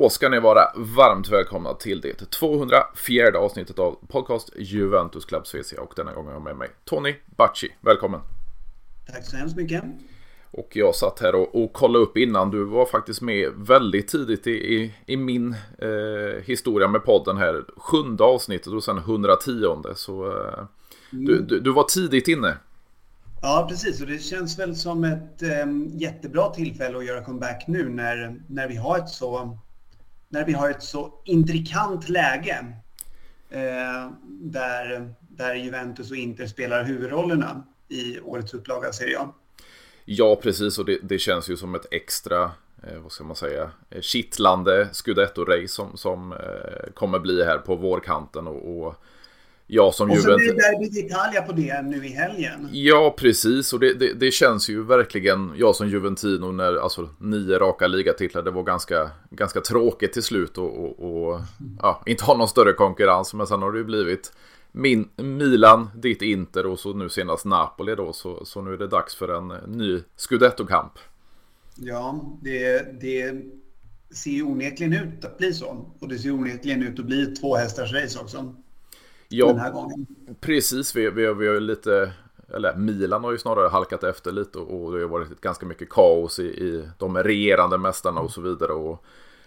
Då ska ni vara varmt välkomna till det 204 avsnittet av podcast Juventus Club Svezia och denna gången har jag med mig Tony Bacci. Välkommen! Tack så hemskt mycket! Och jag satt här och, och kollade upp innan. Du var faktiskt med väldigt tidigt i, i, i min eh, historia med podden här. Sjunde avsnittet och sen 110. Så eh, mm. du, du, du, var tidigt inne. Ja, precis. Och det känns väl som ett eh, jättebra tillfälle att göra comeback nu när, när vi har ett så när vi har ett så intrikant läge eh, där, där Juventus och Inter spelar huvudrollerna i årets upplaga Serie A. Ja, precis. Och det, det känns ju som ett extra, eh, vad ska man säga, eh, kittlande scudetto-race som, som eh, kommer bli här på vårkanten. och, och Ja, som och så blir det Derby d'Italia på det nu i helgen. Ja, precis. Och det, det, det, känns ju verkligen, jag som Juventino, när alltså nio raka ligatitlar, det var ganska, ganska tråkigt till slut och, och, och ja, inte ha någon större konkurrens. Men sen har det ju blivit min, Milan, ditt Inter och så nu senast Napoli då. Så, så nu är det dags för en ny Scudetto-kamp. Ja, det, det ser ju onekligen ut att bli så. Och det ser onekligen ut att bli ett tvåhästars-race också ja, den här gången. Precis, vi, vi, vi har ju lite, eller Milan har ju snarare halkat efter lite och, det har varit ganska mycket kaos i, i de regerande mästarna och så vidare. Och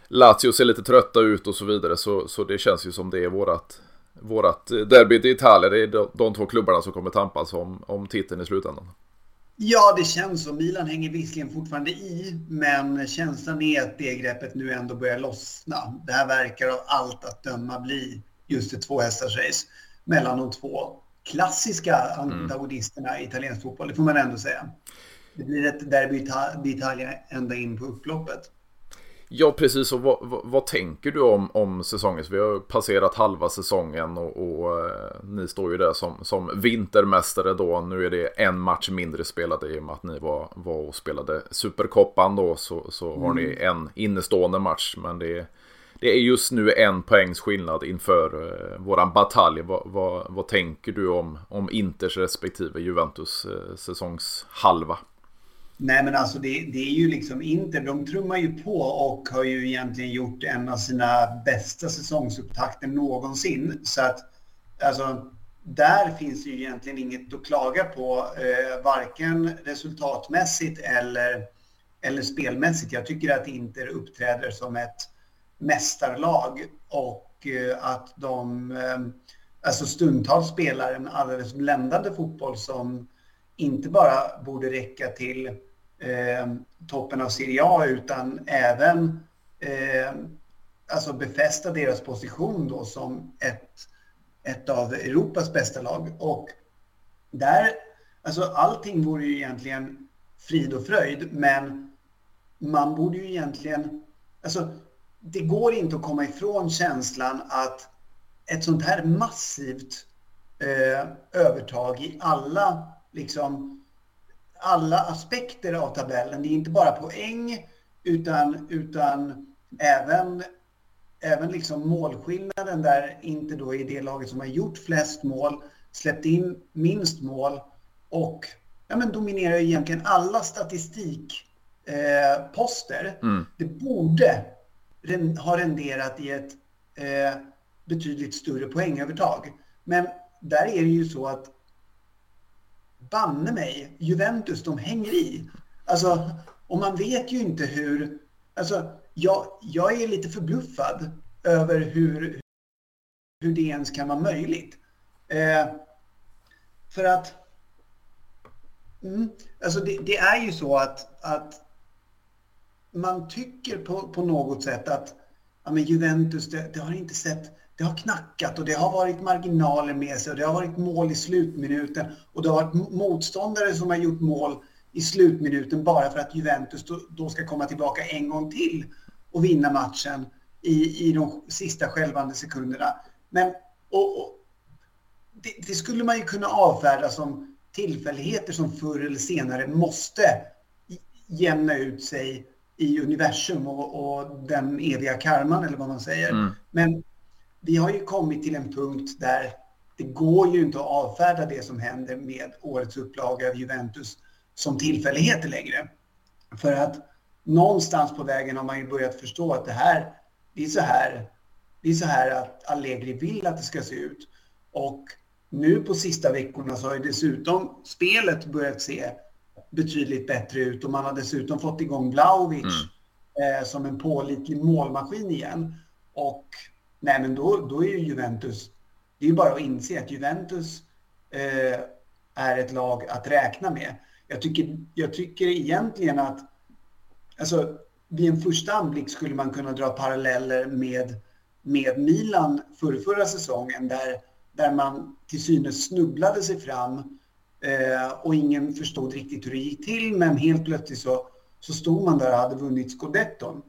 Lazio ser lite trötta ut och så vidare så, så det känns ju som det är vårat, vårat derby i Italien. Det är de, de två klubbarna som kommer tampas om, om titeln i slutändan. Ja, det känns så. Milan hänger visserligen fortfarande i, men känslan är att det greppet nu ändå börjar lossna. Det här verkar av allt att döma bli just ett tvåhästarsrace mellan de två klassiska antagonisterna mm. i italiensk fotboll, det får man ändå säga. Det blir ett derby d'Italia ända in på upploppet. Ja, precis. Och vad, vad, vad, tänker du om, om säsongen? Så vi har passerat halva säsongen och, och eh, ni står ju där som, som vintermästare då. Nu är det en match mindre spelad i och med att ni var, var och spelade Superkoppan då. Så, så mm. har ni mm. en innestående match. Men det är det är just nu en poängs skillnad inför eh, våran batalj. Vad, va, vad, tänker du om, om Inters respektive Juventus eh, säsongshalva? Nej men alltså det, det, är ju liksom Inter, de trummar ju på och har ju egentligen gjort en av sina bästa säsongsupptakter någonsin. Så att alltså där finns ju egentligen inget att klaga på, eh, varken resultatmässigt eller, eller spelmässigt. Jag tycker att Inter uppträder som ett mästarlag och eh, att de eh, alltså stundtals spelar en alldeles bländande fotboll som inte bara borde räcka till eh, toppen av Serie A utan även eh, alltså befästa deras position då som ett, ett av Europas bästa lag. Och där, alltså allting vore ju egentligen frid och fröjd, men man borde ju egentligen, alltså det går inte att komma ifrån känslan att ett sånt här massivt eh, övertag i alla, liksom, alla aspekter av tabellen. Det är inte bara poäng utan, utan även, även liksom målskillnaden där inte då är det laget som har gjort flest mål, släppt in minst mål och ja, men dominerar egentligen alla statistikposter. Eh, mm. Det borde har renderat i ett eh, betydligt större poängövertag. Men där är det ju så att banne mig, Juventus, de hänger i. Alltså, och man vet ju inte hur... Alltså, jag, jag är lite förbluffad över hur, hur det ens kan vara möjligt. Eh, för att... Mm, alltså det, det, är ju så att, att man tycker på, på något sätt att ja, men Juventus, det, det, har inte sett, det har knackat och det har varit marginaler med sig och det har varit mål i slutminuten och det har varit motståndare som har gjort mål i slutminuten bara för att Juventus då, då ska komma tillbaka en gång till och vinna matchen i, i de sista skälvande sekunderna. Men och, och det, det, skulle man ju kunna avfärda som tillfälligheter som förr eller senare måste jämna ut sig i universum och, och, den eviga karman eller vad man säger. Mm. Men vi har ju kommit till en punkt där det går ju inte att avfärda det som händer med årets upplaga av Juventus som tillfälligheter längre. För att någonstans på vägen har man ju börjat förstå att det här, det är så här, det är så här att Allegri vill att det ska se ut. Och nu på sista veckorna så har ju dessutom spelet börjat se betydligt bättre ut och man har dessutom fått igång Vlahovic mm. eh, som en pålitlig målmaskin igen. Och nej, men då, då är ju Juventus, det är ju bara att inse att Juventus eh, är ett lag att räkna med. Jag tycker, jag tycker egentligen att, alltså vid en första anblick skulle man kunna dra paralleller med, med Milan för förra säsongen där, där man till synes snubblade sig fram eh, och ingen förstod riktigt hur det gick till men helt plötsligt så, så stod man där och hade vunnit scudetton.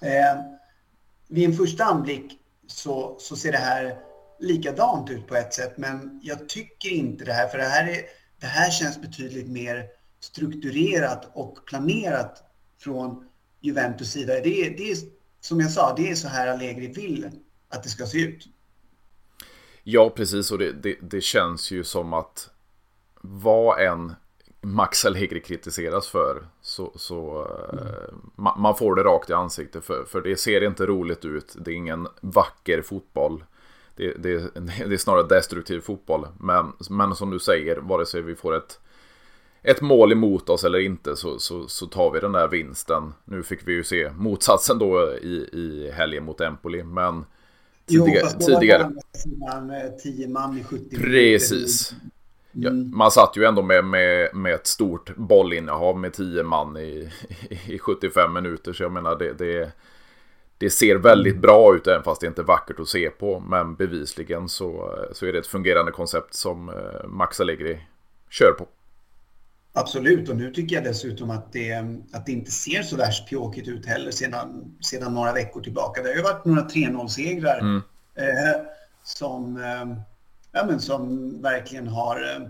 Eh, vid en första anblick så, så ser det här likadant ut på ett sätt men jag tycker inte det här för det här, är, det här känns betydligt mer strukturerat och planerat från Juventus sida. Det är, det är som jag sa, det är så här Allegri vill att det ska se ut. Ja, precis. Och det, det, det känns ju som att vad en Max Allegri kritiseras för så, så mm. man, man, får det rakt i ansiktet för, för det ser inte roligt ut. Det är ingen vacker fotboll. Det, det, det är snarare destruktiv fotboll. Men, men som du säger, vare sig vi får ett ett mål emot oss eller inte så, så, så, tar vi den där vinsten. Nu fick vi ju se motsatsen då i, i helgen mot Empoli. Men tidigare... Jo, fast tidigare... med 10 man i 70 Precis. Ja, mm. man satt ju ändå med, med, med ett stort bollinnehav med 10 man i, i 75 minuter. Så jag menar det, det, det ser väldigt bra ut även fast det inte är vackert att se på. Men bevisligen så, så är det ett fungerande koncept som eh, Max Allegri kör på. Absolut, och nu tycker jag dessutom att det, att det inte ser så värst pjåkigt ut heller sedan, sedan några veckor tillbaka. Det har ju varit några 3-0-segrar mm. eh, som, eh, ja, men som verkligen har eh,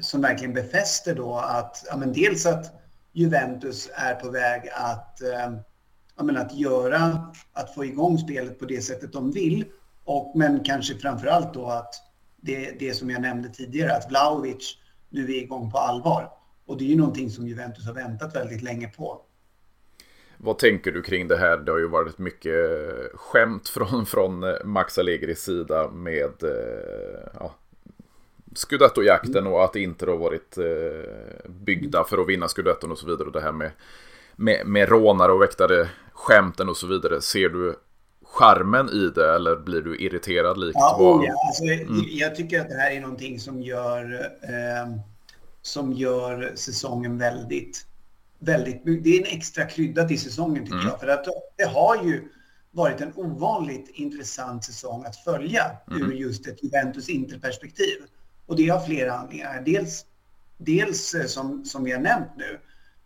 som verkligen befäster då att ja, men dels att Juventus är på väg att, eh, ja, men att göra, att få igång spelet på det sättet de vill. Och, men kanske framför allt då att det, det som jag nämnde tidigare, att Vlahovic nu är igång på allvar. Och det är ju någonting som Juventus har väntat väldigt länge på. Vad tänker du kring det här? Det har ju varit mycket skämt från, från Max Allegris sida med eh, ja, Scudetto-jakten och att Inter har varit eh, byggda för att vinna Scudetton och så vidare. Och det här med, med, med rånare och väktare, skämten och så vidare. Ser du charmen i det eller blir du irriterad likt? Ja, vad... ja. Alltså, mm. Jag tycker att det här är någonting som gör eh, som gör säsongen väldigt, väldigt... Det är en extra krydda till säsongen tycker mm. jag. För att det har ju varit en ovanligt intressant säsong att följa mm. ur just ett Juventus Inter-perspektiv. Och det har flera anledningar. Dels, dels eh, som, som vi har nämnt nu,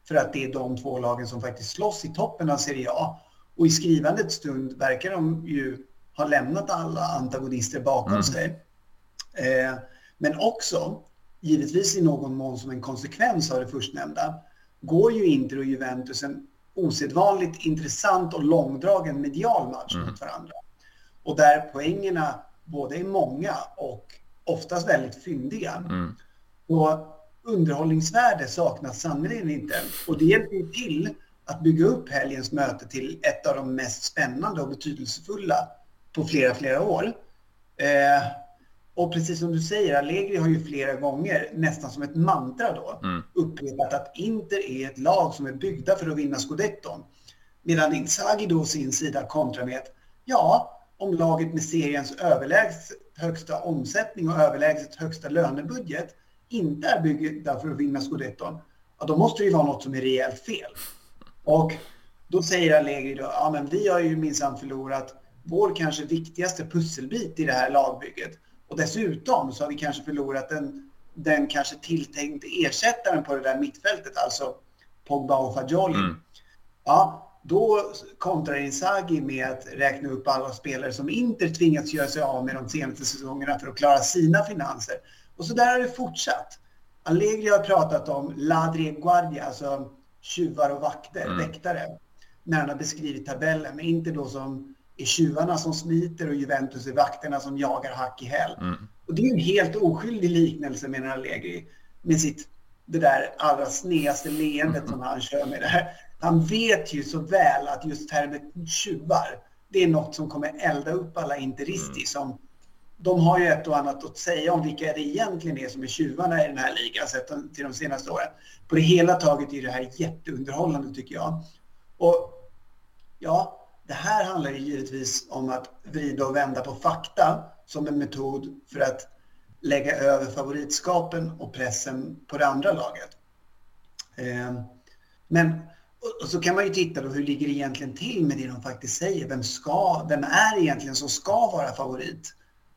för att det är de två lagen som faktiskt slåss i toppen av Serie A. Och i skrivandets stund verkar de ju ha lämnat alla antagonister bakom mm. sig. Eh, men också givetvis i någon mån som en konsekvens av det förstnämnda, går ju Inter och Juventus en osedvanligt intressant och långdragen medial match mm. mot varandra. Och där poängerna både är många och oftast väldigt fyndiga. Mm. Och underhållningsvärde saknas sannerligen inte. Och det hjälper ju till att bygga upp helgens möte till ett av de mest spännande och betydelsefulla på flera, flera år. Eh, och precis som du säger, Allegri har ju flera gånger, nästan som ett mantra då, mm. upprepat att Inter är ett lag som är byggda för att vinna scudetton. Medan Inzaghi då sin sida kontrar med att ja, om laget med seriens överlägset högsta omsättning och överlägset högsta lönebudget inte är byggda för att vinna scudetton, ja, då måste det ju vara något som är rejält fel. Och då säger Allegri då, ja men vi har ju minsann förlorat vår kanske viktigaste pusselbit i det här lagbygget. Och dessutom så har vi kanske förlorat den, den kanske tilltänkte ersättaren på det där mittfältet, alltså Pogba och Fagioli. Mm. Ja, då kontrar Inzaghi med att räkna upp alla spelare som inte tvingats göra sig av med de senaste säsongerna för att klara sina finanser. Och så där har det fortsatt. Allegri har pratat om ladri guardia, alltså tjuvar och vakter, mm. väktare, när han har beskrivit tabellen, men inte då som är tjuvarna som smiter och Juventus är vakterna som jagar hack i häl. Mm. Och det är en helt oskyldig liknelse menar Allegri med sitt det där allra snedaste leendet som han kör med det här. Han vet ju så väl att just termen tjuvar, det är något som kommer elda upp alla interisti mm. som de har ju ett och annat att säga om vilka det egentligen är som är tjuvarna i den här ligan sett till de senaste åren. På det hela taget är det här jätteunderhållande tycker jag. Och ja, det här handlar ju givetvis om att vrida och vända på fakta som en metod för att lägga över favoritskapen och pressen på det andra laget. Ehm, men och så kan man ju titta då hur ligger det egentligen till med det de faktiskt säger. Vem, ska, vem är egentligen som ska vara favorit?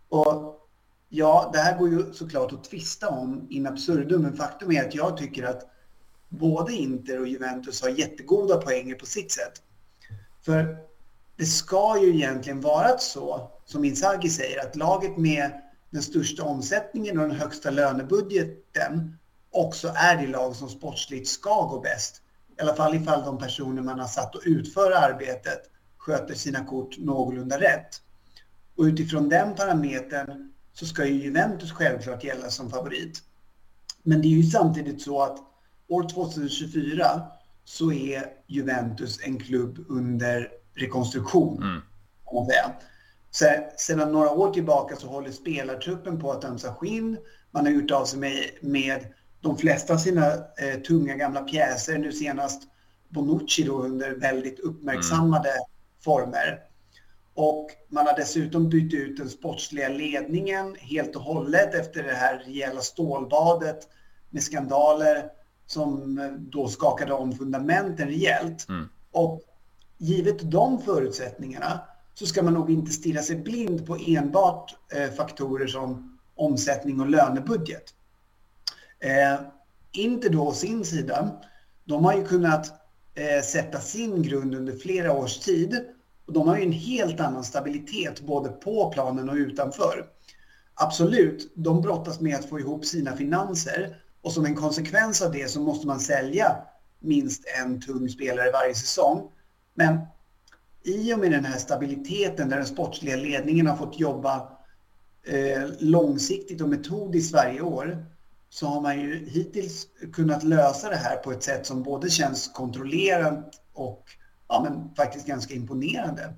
Och ja, det här går ju såklart att tvista om in absurdum, men faktum är att jag tycker att både Inter och Juventus har jättegoda poänger på sitt sätt. För det ska ju egentligen vara så, som Inzaghi säger, att laget med den största omsättningen och den högsta lönebudgeten också är det lag som sportsligt ska gå bäst. I alla fall ifall de personer man har satt att utföra arbetet sköter sina kort någorlunda rätt. Och utifrån den parametern så ska ju Juventus självklart gälla som favorit. Men det är ju samtidigt så att år 2024 så är Juventus en klubb under rekonstruktion. Mm. Så, sedan några år tillbaka så håller spelartruppen på att ömsa skinn. Man har gjort av sig med, med de flesta av sina eh, tunga gamla pjäser. Nu senast Bonucci då under väldigt uppmärksammade mm. former. Och man har dessutom bytt ut den sportsliga ledningen helt och hållet efter det här rejäla stålbadet med skandaler som eh, då skakade om fundamenten rejält. Mm. Och givet de förutsättningarna så ska man nog inte stirra sig blind på enbart eh, faktorer som omsättning och lönebudget. Eh, inte då å sin sida. De har ju kunnat eh, sätta sin grund under flera års tid och de har ju en helt annan stabilitet både på planen och utanför. Absolut, de brottas med att få ihop sina finanser och som en konsekvens av det så måste man sälja minst en tung spelare varje säsong. Men i och med den här stabiliteten där den sportsliga ledningen har fått jobba eh, långsiktigt och metodiskt varje år så har man ju hittills kunnat lösa det här på ett sätt som både känns kontrollerat och ja, men faktiskt ganska imponerande.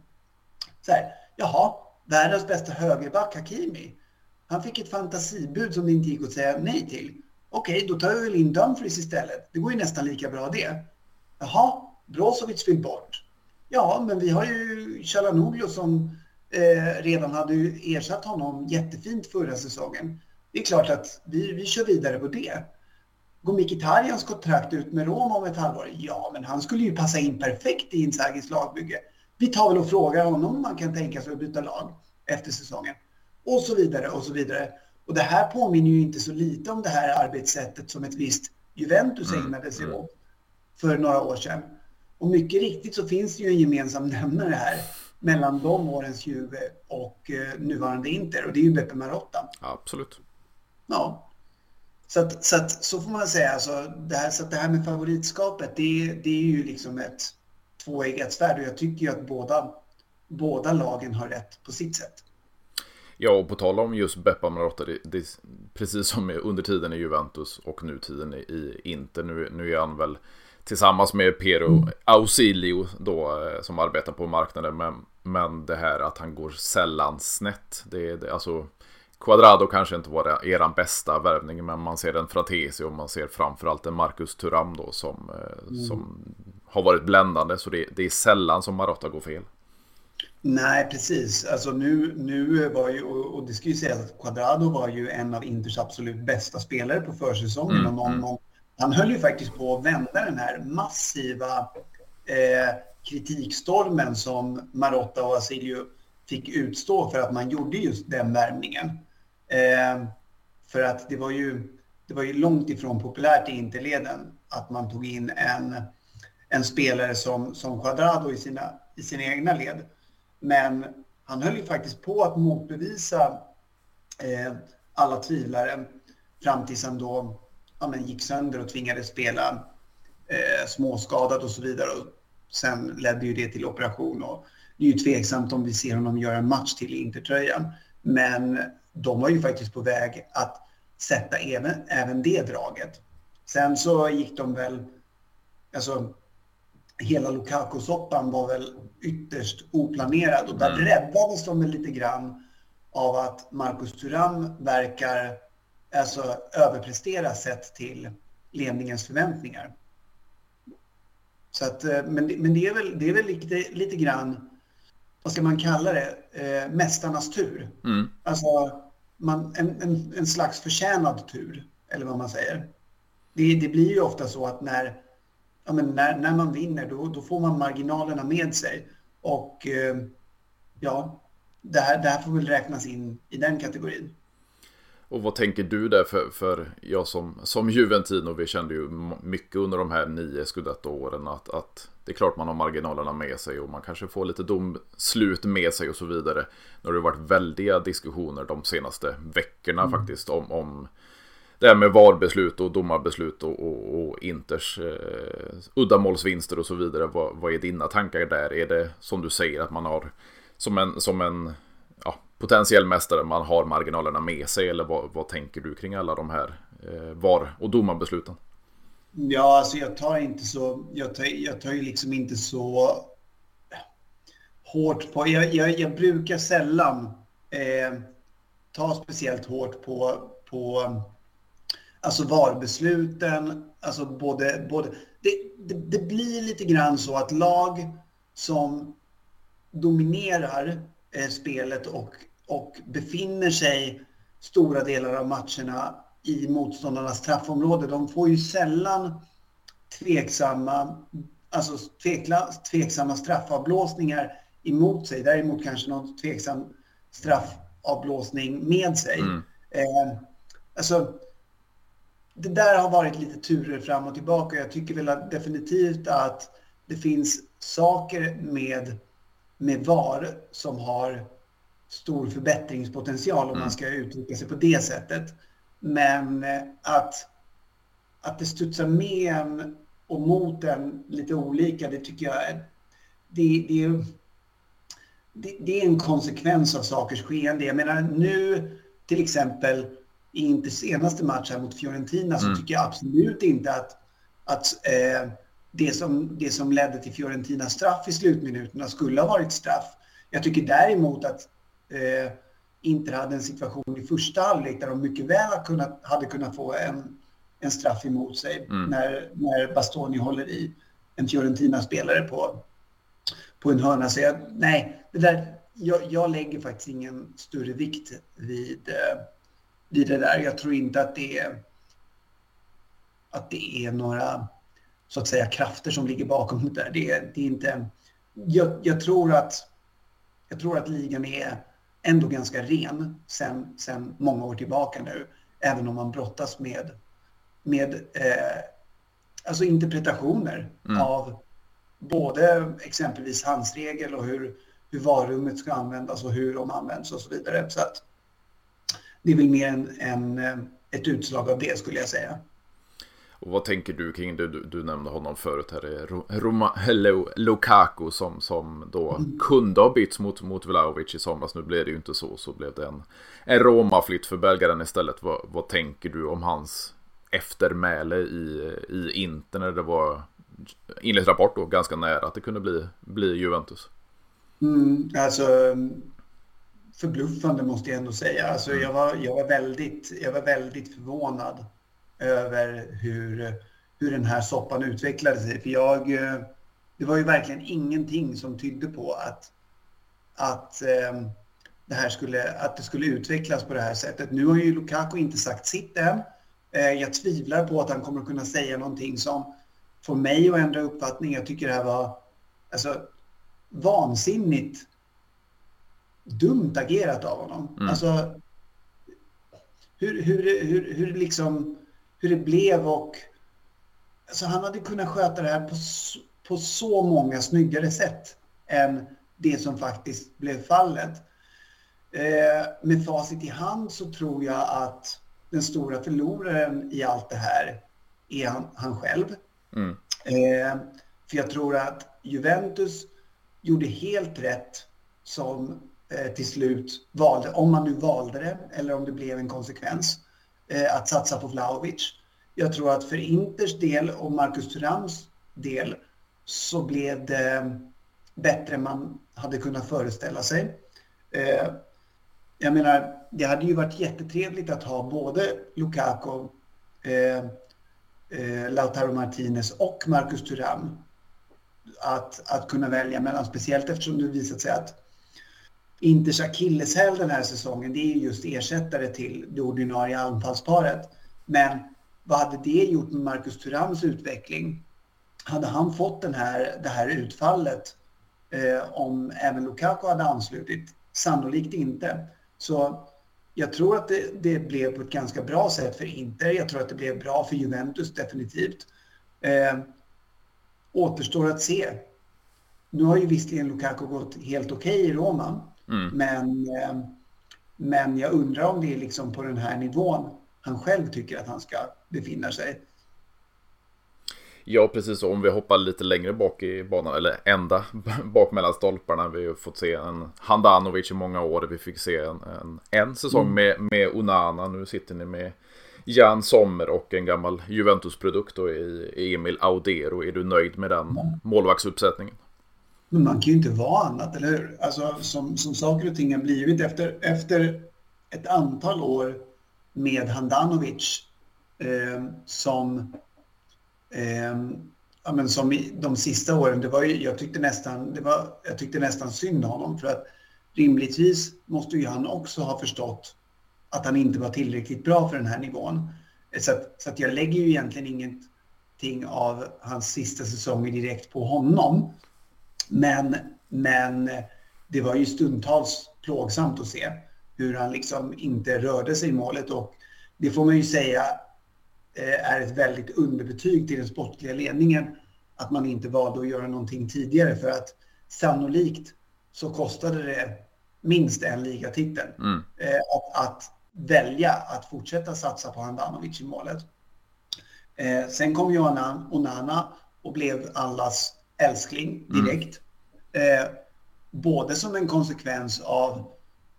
Så här, jaha, världens bästa högerback Hakimi. Han fick ett fantasibud som det inte gick att säga nej till. Okej, då tar vi väl in Dumfries istället. Det går ju nästan lika bra det. Jaha, Brozovic vill bort. Ja, men vi har ju Chalanoglu som eh, redan hade ersatt honom jättefint förra säsongen. Det är klart att vi, vi kör vidare på det. Går Mkhitarjans kontrakt ut med Roma om ett halvår? Ja, men han skulle ju passa in perfekt i Inzagis lagbygge. Vi tar väl och frågar honom om man kan tänka sig att byta lag efter säsongen. Och så vidare och så vidare. Och det här påminner ju inte så lite om det här arbetssättet som ett visst Juventus mm, ägnade sig mm. åt för några år sedan. Och mycket riktigt så finns det ju en gemensam nämnare här mellan de årens Juve och eh, nuvarande Inter och det är ju Beppe Marotta. Absolut. Ja, så, att, så, att, så får man säga. Alltså, det, här, så det här med favoritskapet, det, det är ju liksom ett tvåeggat svärd och jag tycker ju att båda, båda lagen har rätt på sitt sätt. Ja, och på tal om just Beppa Marotta, det, det, precis som under tiden i Juventus och nutiden i, i Inter, nu, nu är han väl tillsammans med Pero mm. Ausilio då, eh, som arbetar på marknaden, men, men det här att han går sällan snett, det, det alltså Quadrado kanske inte var eran bästa värvning, men man ser en Fratesi och man ser framförallt en Marcus Thuram då som, eh, mm. som har varit bländande. Så det, det, är sällan som Marotta går fel. Nej, precis. Alltså nu, nu var ju, och det ska ju sägas att Quadrado var ju en av Inters absolut bästa spelare på försäsongen. Mm. Och någon, mm han höll ju faktiskt på att vända den här massiva eh, kritikstormen som Marotta och Asilio fick utstå för att man gjorde just den värmningen. Eh, för att det var, ju, det var ju långt ifrån populärt i interleden att man tog in en, en spelare som, som Quadrado i sina, i sina egna led. Men han höll ju faktiskt på att motbevisa eh, alla tvivlare fram tills han då ja, men gick sönder och tvingades spela eh, småskadad och så vidare. Och sen ledde ju det till operation. Och det är ju tveksamt om vi ser honom göra en match till i Intertröjan. Men de var ju faktiskt på väg att sätta även, även det draget. Sen så gick de väl, alltså hela Lukaku-soppan var väl ytterst oplanerad och där mm. räddades de lite grann av att Marcus Thuram verkar alltså, överprestera sett till ledningens förväntningar. Så att, eh, men men det, är väl, det är väl lite, lite grann, vad ska man kalla det, eh, mästarnas tur. Mm. Alltså man, en, en, en slags förtjänad tur, eller vad man säger. Det, det blir ju ofta så att när, ja, men när, när man vinner då, då får man marginalerna med sig. Och eh, ja, det här, det här får väl räknas in i den kategorin. Och vad tänker du där för, för jag som, som Juventino, vi kände ju mycket under de här nio scudetto-åren att, att det är klart man har marginalerna med sig och man kanske får lite domslut med sig och så vidare. Nu har det varit väldiga diskussioner de senaste veckorna mm. faktiskt om, om det här med VAR-beslut och domarbeslut och, och, och Inters eh, uddamålsvinster och så vidare. Vad, vad är dina tankar där? Är det som du säger att man har som en, som en ja, potentiell mästare, man har marginalerna med sig eller vad, vad tänker du kring alla de här eh, VAR och domarbesluten? Ja, alltså jag tar inte så, jag tar, jag tar ju liksom inte så hårt på, jag, jag, jag brukar sällan eh, ta speciellt hårt på, på alltså VAR-besluten, alltså både, både det, det, det, blir lite grann så att lag som dominerar eh, spelet och, och befinner sig stora delar av matcherna i motståndarnas straffområde. De får ju sällan tveksamma, alltså tvekla, tveksamma straffavblåsningar emot sig. Däremot kanske någon tveksam straffavblåsning med sig. Mm. Eh, alltså, det där har varit lite turer fram och tillbaka. Jag tycker väl att definitivt att det finns saker med med VAR som har stor förbättringspotential om mm. man ska uttrycka sig på det sättet. Men eh, att, att det studsar med en och mot en lite olika, det tycker jag är, det, det, det, det är en konsekvens av sakers skeende. Jag menar nu till exempel i inte senaste matchen mot Fiorentina så mm. tycker jag absolut inte att, att eh, det som, det som ledde till Fiorentinas straff i slutminuterna skulle ha varit straff. Jag tycker däremot att eh, Inter hade en situation i första halvlek där de mycket väl hade kunnat, hade kunnat få en, en straff emot sig mm. när, när Bastoni håller i en Fiorentina-spelare på, på en hörna. Så jag, nej, det där, jag, jag lägger faktiskt ingen större vikt vid, eh, vid det där. Jag tror inte att det är, att det är några så att säga krafter som ligger bakom det där. Det, det är inte... Jag, jag, tror att, jag tror att ligan är ändå ganska ren sen, sen många år tillbaka nu. Även om man brottas med, med eh, alltså interpretationer mm. av både exempelvis handsregel och hur, hur varummet ska användas och hur de används och så vidare. Så att det är väl mer en, en, eh, ett utslag av det skulle jag säga. Och vad tänker du kring det? Du, du nämnde honom förut här. Roma, hello, Lukaku som, som då mm. kunde ha bytts mot, mot Vlahovic i somras. Nu blev det ju inte så. Så blev det en, en Roma-flytt för belgaren istället. Vad, vad tänker du om hans eftermäle i, i Inter när det var enligt rapport då ganska nära att det kunde bli, bli Juventus? Mm, alltså förbluffande måste jag ändå säga. Alltså, jag, var, jag, var väldigt, jag var väldigt förvånad över hur, hur den här soppan utvecklade sig. För jag, eh, det var ju verkligen ingenting som tydde på att, att, eh, det här skulle, att det skulle utvecklas på det här sättet. Nu har ju Lukaku inte sagt sitt än. Eh, jag tvivlar på att han kommer kunna säga någonting som får mig att ändra uppfattning. Jag tycker det här var alltså, vansinnigt dumt agerat av honom. Mm. Alltså, hur, hur, hur, hur liksom hur det blev och alltså han hade kunnat sköta det här på, på så många snyggare sätt än det som faktiskt blev fallet. Eh, med facit i hand så tror jag att den stora förloraren i allt det här är han, han själv. Mm. Eh, för jag tror att Juventus gjorde helt rätt som eh, till slut valde, om man nu valde det eller om det blev en konsekvens, Eh, att satsa på Vlahovic. Jag tror att för Inters del och Marcus Thurams del så blev det bättre än man hade kunnat föreställa sig. Eh, jag menar, det hade ju varit jättetrevligt att ha både Lukaku, eh, eh, Lautaro Martinez och Marcus Thuram att, att kunna välja mellan. Speciellt eftersom det visat sig att Inters akilleshäl den här säsongen, det är just ersättare till det ordinarie anfallsparet. Men vad hade det gjort med Marcus Thurams utveckling? Hade han fått den här, det här utfallet eh, om även Lukaku hade anslutit? Sannolikt inte. Så jag tror att det, det, blev på ett ganska bra sätt för Inter. Jag tror att det blev bra för Juventus definitivt. Eh, återstår att se. Nu har ju visserligen Lukaku gått helt okej okay i Roma. Mm. Men, eh, men jag undrar om det är liksom på den här nivån han själv tycker att han ska befinna sig. Ja, precis. Om vi hoppar lite längre bak i banan, eller ända bak mellan stolparna. Vi har fått se en Handanovic i många år. Vi fick se en, en, en säsong mm. med, med Onana. Nu sitter ni med Jan Sommer och en gammal Juventus-produkt i Emil Audero. Är du nöjd med den mm. målvaktsuppsättningen? Men man kan ju inte vara annat, eller hur? Alltså som, som saker och ting har blivit efter, efter ett antal år med Handanovic Ehm, som, eh, ja, men som i de sista åren, det var ju, jag, tyckte nästan, det var, jag tyckte nästan synd om honom för att rimligtvis måste ju han också ha förstått att han inte var tillräckligt bra för den här nivån. Eh, så att, så att jag lägger ju egentligen ingenting av hans sista säsonger direkt på honom. Men, men eh, det var ju stundtals plågsamt att se hur han liksom inte rörde sig i målet och det får man ju säga är ett väldigt underbetyg till den sportliga ledningen att man inte valde att göra någonting tidigare för att sannolikt så kostade det minst en ligatitel mm. Eh, att, att, välja att fortsätta satsa på Handanovic i målet. Eh, sen kom ju Onana och blev allas älskling direkt. Mm. både som en konsekvens av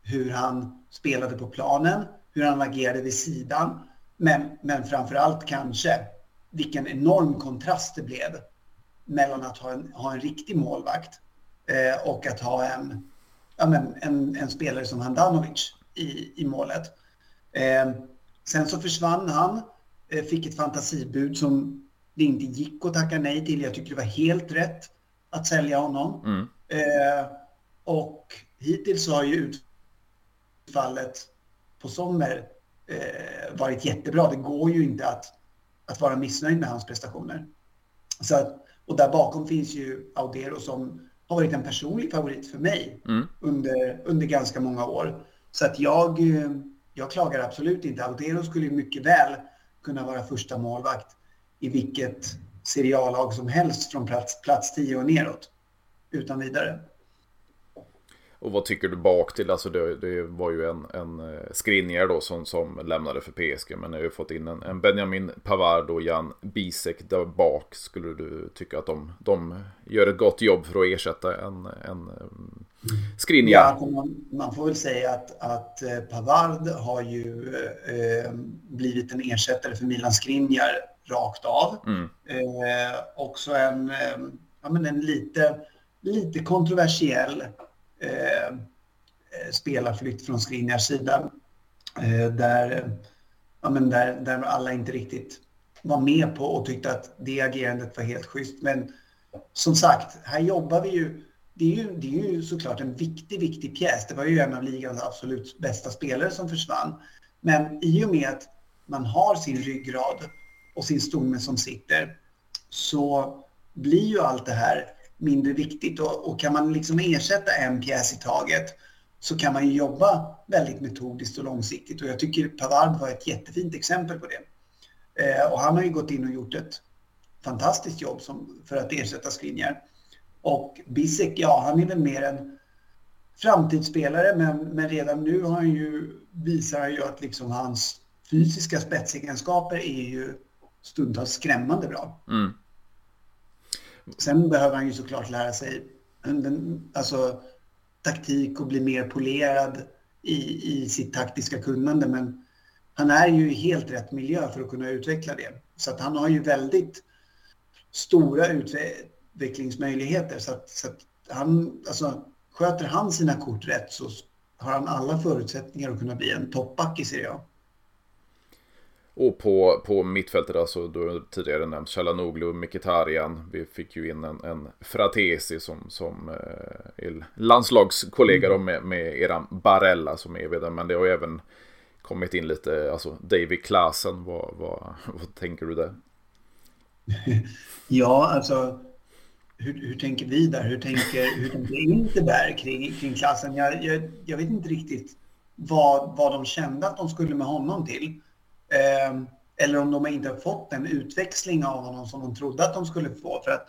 hur han spelade på planen, hur han agerade vid sidan. Men, men framför allt kanske vilken enorm kontrast det blev mellan att ha en, ha en riktig målvakt eh, och att ha en, ja, men, en, en spelare som Handanovic i, i målet. Eh, sen så försvann han, eh, fick ett fantasibud som det inte gick att tacka nej till. Jag tycker det var helt rätt att sälja honom. Mm. Eh, och hittills har ju utfallet på Sommer varit jättebra. Det går ju inte att, att vara missnöjd med hans prestationer. Så att, och där bakom finns ju Audero som har varit en personlig favorit för mig mm. under, under ganska många år. Så att jag, jag klagar absolut inte. Audero skulle mycket väl kunna vara första målvakt i vilket seriallag som helst från plats, plats 10 och neråt. Utan vidare. Och vad tycker du bak till? Alltså det, det var ju en, en eh, Skriniar då som, som lämnade för PSG. Men nu har ju fått in en, en Benjamin Pavard och Jan Bisek där bak. Skulle du tycka att de, de gör ett gott jobb för att ersätta en, en Skriniar? Ja, alltså man, man, får väl säga att, att eh, Pavard har ju eh, blivit en ersättare för Milan Skriniar rakt av. Mm. Eh, också en, eh, ja, men en lite, lite kontroversiell Eh, spelarflytt från Skriniars sida. Eh, där, ja, men där, där alla inte riktigt var med på och tyckte att det agerandet var helt schysst. Men som sagt, här jobbar vi ju det är, ju, det är ju såklart en viktig, viktig pjäs. Det var ju en av ligans absolut bästa spelare som försvann. Men i och med att man har sin ryggrad och sin stomme som sitter så blir ju allt det här mindre viktigt. Och, och, kan man liksom ersätta en pjäs i taget så kan man ju jobba väldigt metodiskt och långsiktigt. Och jag tycker Pavard var ett jättefint exempel på det. Eh, och han har ju gått in och gjort ett fantastiskt jobb som, för att ersätta Skriniar. Och Bisek, ja, han är väl mer en framtidsspelare, men, men redan nu har han ju, visar han ju att liksom hans fysiska spetsegenskaper är ju stundtals skrämmande bra. Mm. Sen behöver han ju såklart lära sig alltså, taktik och bli mer polerad i, i sitt taktiska kunnande. Men han är ju i helt rätt miljö för att kunna utveckla det. Så att han har ju väldigt stora utvecklingsmöjligheter. Så att, så att han, alltså, sköter han sina kort rätt så har han alla förutsättningar att kunna bli en toppback i Serie A. Och på, på mittfältet, alltså du tidigare nämnt Chalanoglu, Mkhitaryan. Vi fick ju in en, en Fratesi som, som eh, är landslagskollega mm. med, med eran Barella som är vid Men det har ju även kommit in lite, alltså David Klasen. Vad, vad, vad tänker du där? ja, alltså hur, hur, tänker vi där? Hur tänker, hur tänker Interberg kring, kring klassen? Jag, jag, jag, vet inte riktigt vad, vad de kände att de skulle med honom till. Eh, eller om de inte har fått en utväxling av honom som de trodde att de skulle få. För att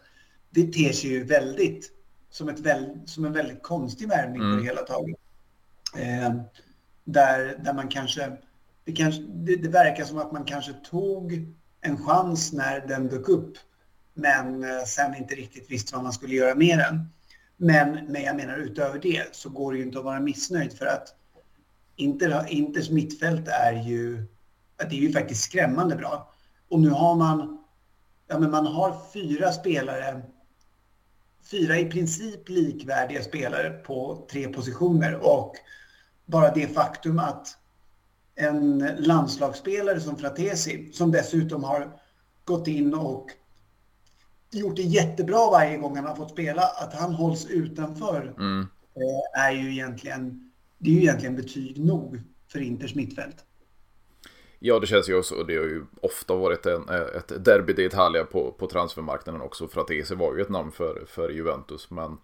det ter sig ju väldigt som, ett väl, som en väldigt konstig värvning mm. på det hela taget. Eh, där, där man kanske det, kanske... det, det verkar som att man kanske tog en chans när den dök upp men eh, sen inte riktigt visste vad man skulle göra med den. Men, men jag menar utöver det så går det ju inte att vara missnöjd för att Inter, Inters mittfält är ju, det är ju faktiskt skrämmande bra. Och nu har man, ja men man har fyra spelare, fyra i princip likvärdiga spelare på tre positioner och bara det faktum att en landslagsspelare som Fratesi, som dessutom har gått in och gjort det jättebra varje gång han har fått spela. Att han hålls utanför mm. Eh, är ju egentligen, det är ju egentligen betyg nog för Inters mittfält. Ja, det känns ju så. Det har ju ofta varit en, ett derby d'Italia på, på transfermarknaden också. För att EC var ju ett namn för, för Juventus. Men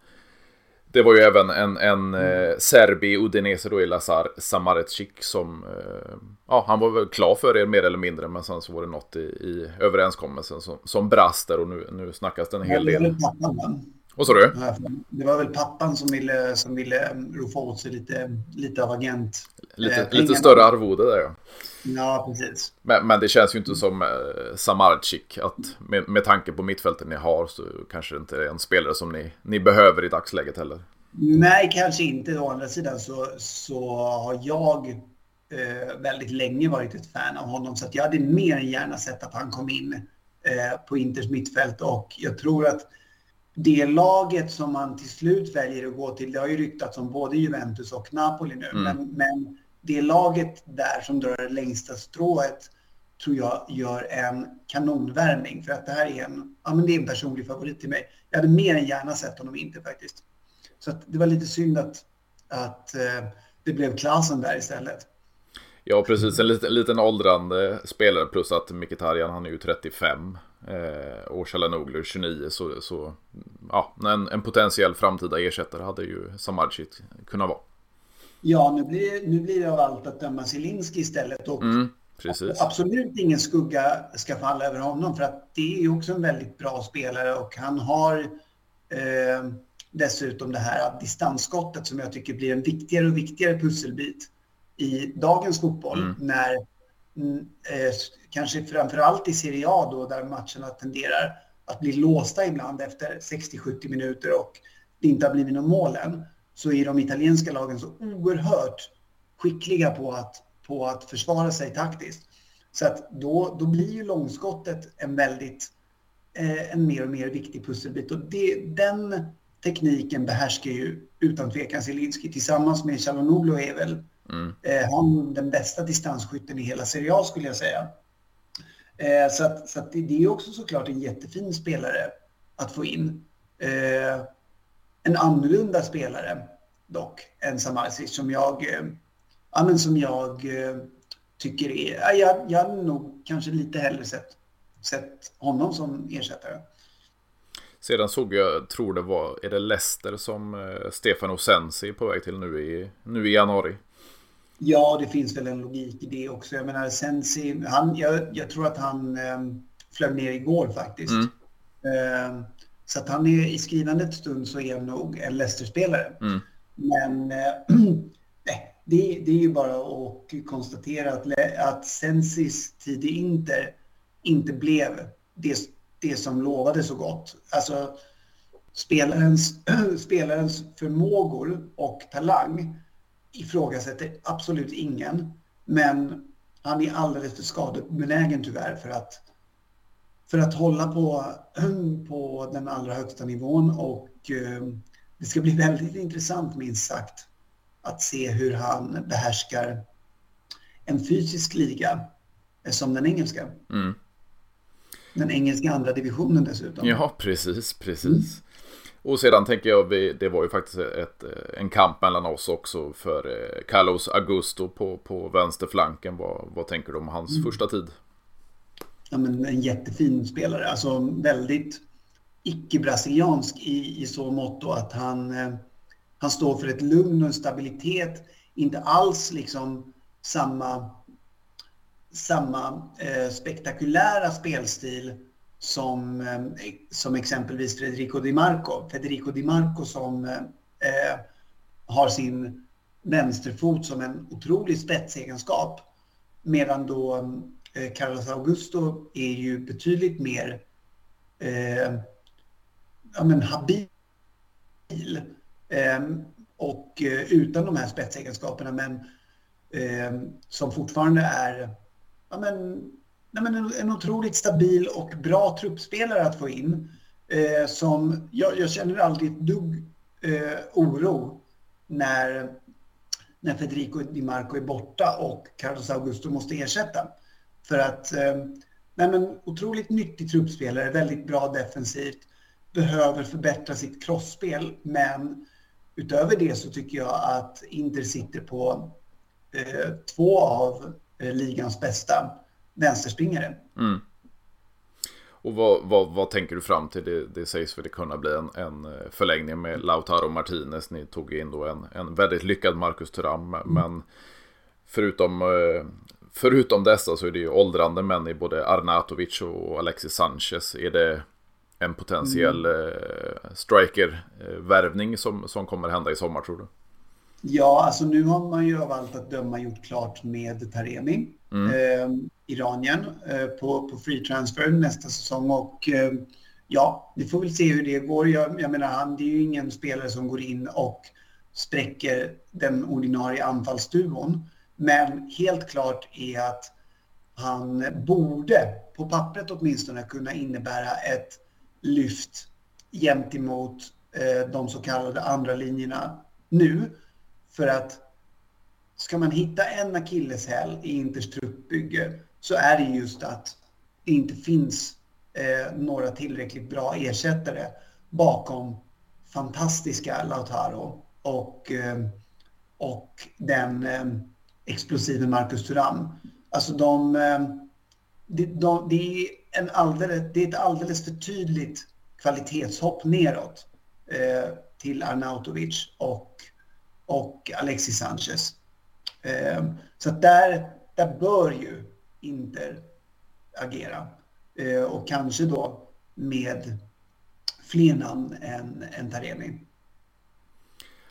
det var ju även en, en mm. eh, serbi Udinese då i Lazar Samarecic som... Eh, ja, han var väl klar för er mer eller mindre. Men sen så var det något i, i överenskommelsen som, som brast där och nu, nu snackas det en hel del. Vad sa du? Det var väl pappan som ville, som ville rofa åt sig lite, lite av agent. Lite, eh, lite större arvode där ja. Ja, precis. Men, men det känns ju inte som eh, Samarczyk att med, med tanke på mittfältet ni har så kanske det inte är en spelare som ni, ni behöver i dagsläget heller. Nej, kanske inte. Å andra sidan så, så har jag eh, väldigt länge varit ett fan av honom så jag hade mer än gärna sett att han kom in eh, på Inters mittfält och jag tror att det laget som man till slut väljer att gå till, det har ju ryktats om både Juventus och Napoli nu, mm. men, men det laget där som drar det längsta strået tror jag gör en kanonvärmning för att det här är en, ja, men det är en personlig favorit till mig. Jag hade mer än gärna sett honom inte faktiskt. Så det var lite synd att, att eh, det blev klassen där istället. Ja, precis. En liten, liten åldrande spelare plus att Mkhitaryan han är ju 35 eh, och Chalanoglu 29 så, så ja, en, en potentiell framtida ersättare hade ju Samardzic kunnat vara. Ja, nu blir, nu blir det av allt att döma Zielinski istället. Och mm, absolut ingen skugga ska falla över honom för att det är också en väldigt bra spelare och han har eh, dessutom det här distansskottet som jag tycker blir en viktigare och viktigare pusselbit i dagens fotboll mm. när mm, eh, kanske framför allt i Serie A då där matcherna tenderar att bli låsta ibland efter 60-70 minuter och det inte har blivit någon mål än så är de italienska lagen så oerhört skickliga på att, på att försvara sig taktiskt. Så att då, då blir ju långskottet en väldigt, eh, en mer och mer viktig pusselbit. Och det, den tekniken behärskar ju utan tvekan Zielinski tillsammans med Calhanoglu är väl mm. eh, han den bästa distansskytten i hela Serie A skulle jag säga. Eh, så att, så att det, det, är också såklart en jättefin spelare att få in. Eh, en annorlunda spelare dock än Samardzic som jag, eh, ja, men som jag eh, tycker är... Ja, jag, jag hade nog kanske lite hellre sett, sett honom som ersättare. Sedan såg jag, tror det var, är det Leicester som eh, Stefano Sensi är på väg till nu i, nu i januari? Ja, det finns väl en logik i det också. Jag menar Sensi, han, jag, jag tror att han eh, flög ner igår faktiskt. Mm. Eh, så att han är i skrivande stund så är han nog en Leicester-spelare. Mm. Men nej, det, det, är ju bara att konstatera att, att Sensis tid i Inter inte blev det, det som lovade så gott. Alltså spelarens, spelarens förmågor och talang ifrågasätter absolut ingen. Men han är alldeles för skadebenägen tyvärr för att för att hålla på, på den allra högsta nivån och det ska bli väldigt intressant minst sagt att se hur han behärskar en fysisk liga som den engelska. Mm. Den engelska andra divisionen dessutom. Ja, precis, precis. Mm. Och sedan tänker jag, det var ju faktiskt ett, en kamp mellan oss också för eh, Carlos Augusto på, på vänsterflanken. Vad, vad tänker du om hans mm. första tid? Ja, men en jättefin spelare, alltså väldigt icke-brasiliansk i, i så mått att han, eh, han står för ett lugn och en stabilitet. Inte alls liksom samma, samma eh, spektakulära spelstil som, eh, som exempelvis Federico Di Marco. Federico Di Marco som eh, eh har sin vänsterfot som en otrolig spetsegenskap. Medan då mm, eh, Carlos Augusto är ju betydligt mer eh, ja, men habil eh, och eh, utan de här spetsegenskaperna men eh, som fortfarande är ja, men, nej, men en, en otroligt stabil och bra truppspelare att få in. Eh, som jag, jag, känner aldrig ett dugg eh, oro när, när Federico Di Marco är borta och Carlos Augusto måste ersätta. För att eh, nej, men, otroligt nyttig truppspelare, väldigt bra defensivt behöver förbättra sitt crossspel. Men utöver det så tycker jag att Inter sitter på eh, två av eh, ligans bästa vänsterspringare. Mm. Och vad, vad, vad, tänker du fram till? Det, det sägs väl kunna bli en, en, eh, förlängning med Lautaro Martinez. Ni tog in då en, en väldigt lyckad Marcus Thuram. Mm. Men förutom, eh, förutom dessa så är det ju åldrande män i både Arnatovic och Alexis Sanchez. Är det en potentiell mm. eh, striker-värvning som, som kommer hända i sommar tror du? Ja, alltså nu har man ju av allt att döma gjort klart med Taremi, mm. eh, Iranien, eh, på, på free transfer nästa säsong. Och eh, ja, vi får väl se hur det går. Jag, jag menar, han det är ju ingen spelare som går in och spräcker den ordinarie anfallsduon. Men helt klart är att han borde, på pappret åtminstone, kunna innebära ett lyft gentemot eh, de så kallade andra linjerna nu. För att ska man hitta en akilleshäl i Inters truppbygge så är det just att det inte finns eh, några tillräckligt bra ersättare bakom fantastiska Lautaro och, eh, och den eh, Explosive Marcus Thuram. Alltså de, eh, de, de, det är en alldeles, det är ett alldeles för tydligt kvalitetshopp neråt eh, till Arnautovic och, och Alexis Sanchez. Eh, så där, där bör ju Inter agera. Eh, och kanske då med fler namn än, än Taremi.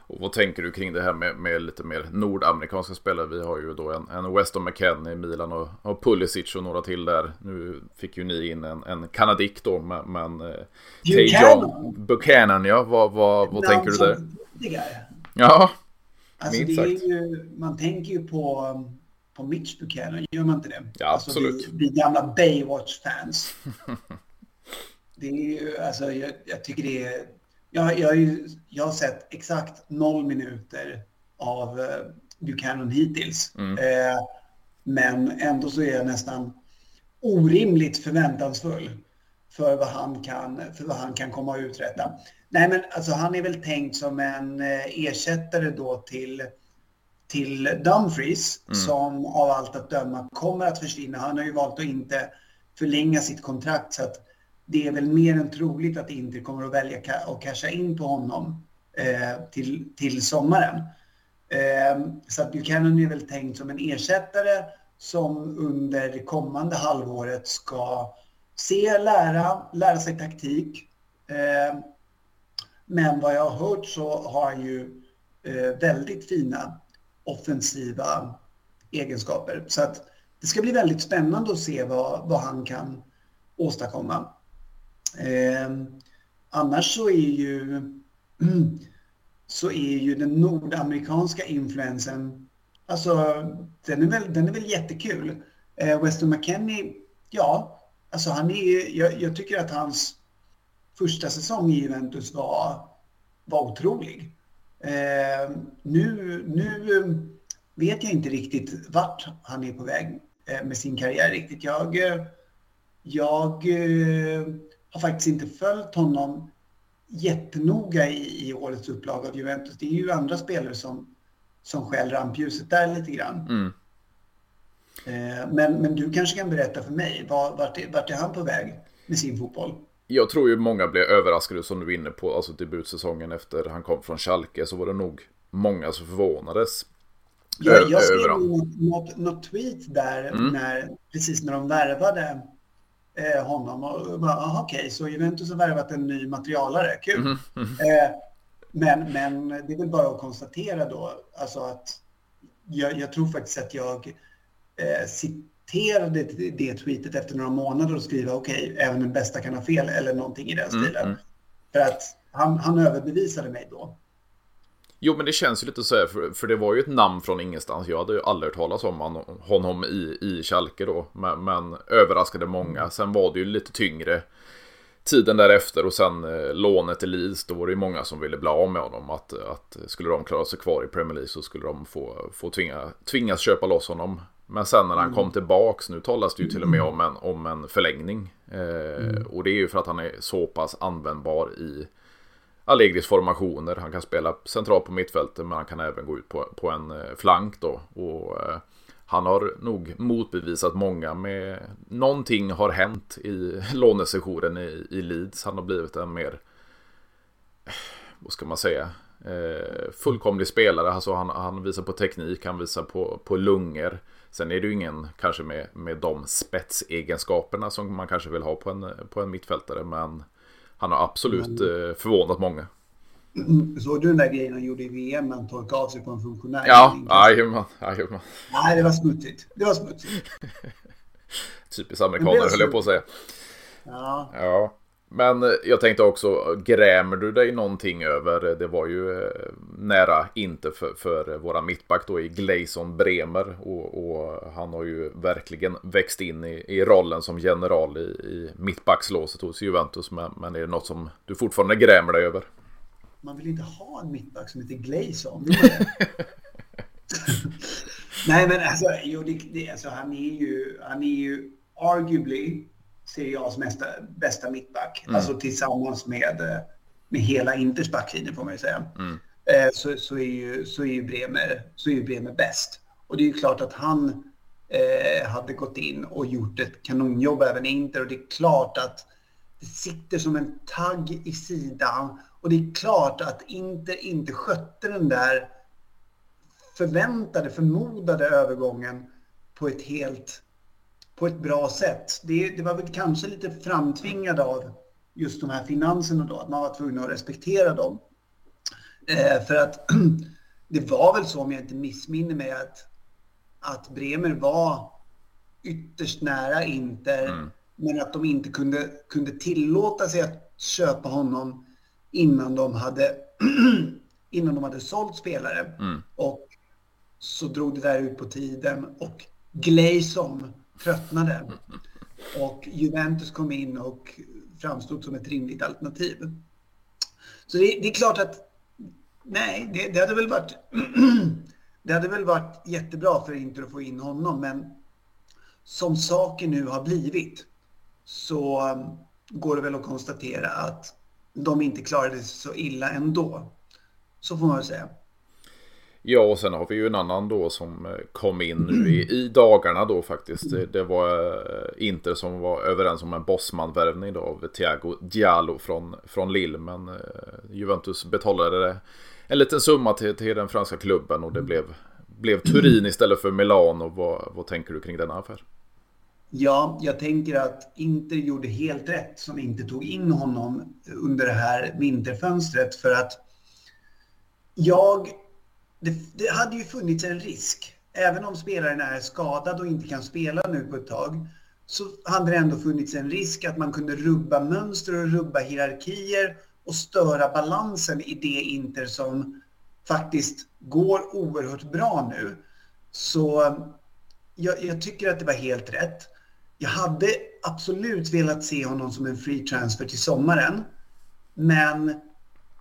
Och vad tänker du kring det här med, med lite mer nordamerikanska spelare? Vi har ju då en, en Weston McKennie i Milan och, och Pulisic och några till där. Nu fick ju ni in en, en kanadik då, men... men eh, Buchanan. Buchanan, ja. Vad, vad, vad tänker du där? Ja, alltså, minst sagt. Ju, man tänker ju på, på Mitch Buchanan, gör man inte det? Ja, alltså, absolut. Alltså, vi, vi gamla Baywatch-fans. det är ju, alltså, jag, jag tycker det är jag, jag, jag har sett exakt noll minuter av eh, Buchanan hittills. Mm. Eh, men ändå så är jag nästan orimligt förväntansfull för vad han kan, för vad han kan komma att uträtta. Nej, men alltså han är väl tänkt som en eh, ersättare då till, till Dumfries mm. som av allt att döma kommer att försvinna. Han har ju valt att inte förlänga sitt kontrakt så att det är väl mer än troligt att Inter kommer att välja att casha in på honom eh, till, till sommaren. Eh, så att Buchanan är väl tänkt som en ersättare som under det kommande halvåret ska se, lära, lära sig taktik. Eh, men vad jag har hört så har han ju eh, väldigt fina offensiva egenskaper. Så att det ska bli väldigt spännande att se vad, vad han kan åstadkomma. Eh, annars så är ju så är ju den nordamerikanska influensen, alltså den är väl, den är väl jättekul. Eh, Weston McKennie, ja, alltså han är, jag, jag tycker att hans första säsong i Juventus var, var otrolig. Eh, nu, nu vet jag inte riktigt vart han är på väg eh, med sin karriär riktigt. Jag, jag eh, har faktiskt inte följt honom jättenoga i, i årets upplaga av Juventus. Det är ju andra spelare som, som skäl rampljuset där lite grann. Mm. Eh, men, men du kanske kan berätta för mig, vart, är, vart är han på väg med sin fotboll? Jag tror ju många blev överraskade som du är inne på, alltså debutsäsongen efter han kom från Schalke så var det nog många som förvånades. Jag, jag skrev något, något, något tweet där mm. när, precis när de värvade eh, honom. Och bara, okej, så Juventus har värvat en ny materialare, kul. Mm. Mm. Eh, men, men det är väl bara att konstatera då, alltså att jag, jag tror faktiskt att jag eh, citerade det tweetet efter några månader och skriva okej, okay, även den bästa kan ha fel eller någonting i den mm, stilen. Mm. För att han, han överbevisade mig då. Jo men det känns ju lite så här, för, för det var ju ett namn från ingenstans. Jag hade ju aldrig hört talas om han, honom i, i Schalke då. Men, men överraskade många. Sen var det ju lite tyngre tiden därefter och sen eh, lånet till Leeds. Då var det ju många som ville bli av med honom. Att, att skulle de klara sig kvar i Premier League så skulle de få, få tvinga, tvingas köpa loss honom. Men sen när han mm. kom tillbaks, nu talas det ju till och med om en, om en förlängning. Eh, mm. Och det är ju för att han är så pass användbar i Allegris formationer. Han kan spela centralt på mittfältet men han kan även gå ut på, på en eh, flank då. Och, eh, han har nog motbevisat många med någonting har hänt i lånesessionen i, i Leeds. Han har blivit en mer, eh, vad ska man säga, eh, fullkomlig spelare. Alltså han, han visar på teknik, han visar på, på lungor. Sen är det ju ingen kanske med, med de spetsegenskaperna som man kanske vill ha på en, på en mittfältare. Men han har absolut Men... Eh, förvånat många. Såg du den där grejen han gjorde i VM han torkade av sig på en funktionär? Ja, jajamän. Nej, det var smutsigt. Det var smutsigt. Typiskt amerikaner höll jag på att säga. Ja. ja. Men jag tänkte också, grämer du dig någonting över, det var ju eh, nära inte för, för våra mittback då i Gleison Bremer och, och, han har ju verkligen växt in i, i rollen som general i, i mittbackslåset hos Juventus. Men, men är det något som du fortfarande grämer dig över? Man vill inte ha en mittback som heter Gleison. Nej men alltså, jo, det, det, alltså han är ju, han är ju arguably Serie A's mesta, bästa mittback. Mm. Alltså tillsammans med, eh, med hela Inters backlinje får man ju säga. Mm. Eh, så, så, är ju, så, är ju Bremer, så är ju Bremer bäst. Och det är ju klart att han eh, hade gått in och gjort ett kanonjobb även i Inter. Och det är klart att det sitter som en tagg i sidan. Och det är klart att Inter inte skötte den där förväntade, förmodade övergången på ett helt på ett bra sätt. Det, det var väl kanske lite framtvingat av just de här finanserna då, att man var tvungen att respektera dem. Eh, för att det var väl så, om jag inte missminner mig, att, att Bremer var ytterst nära Inter, mm. men att de inte kunde, kunde tillåta sig att köpa honom innan de hade, innan de hade sålt spelare. Mm. Och så drog det där ut på tiden och Gleison tröttnade. Och Juventus kom in och framstod som ett rimligt alternativ. Så det, det är klart att nej, det, det, hade väl varit det hade väl varit jättebra för Inter att få in honom, men som saker nu har blivit så um, går det väl att konstatera att de inte klarade sig så illa ändå. Så får man väl säga. Ja, och sen har vi ju en annan då som eh, kom in nu i, i dagarna då faktiskt. Det, det var eh, Inter som var överens om en bossmanvärvning då av Thiago Diallo från, från Lille. Men eh, Juventus betalade en liten summa till, till den franska klubben och det blev, blev Turin istället för Milano. Vad, vad tänker du kring denna affär? Ja, jag tänker att Inter gjorde helt rätt som inte tog in honom under det här vinterfönstret för att jag det, det, hade ju funnits en risk. Även om spelaren är skadad och inte kan spela nu på ett tag så hade det ändå funnits en risk att man kunde rubba mönster och rubba hierarkier och störa balansen i det Inter som faktiskt går oerhört bra nu. Så jag, jag tycker att det var helt rätt. jag hade absolut velat se honom som en free transfer till sommaren. Men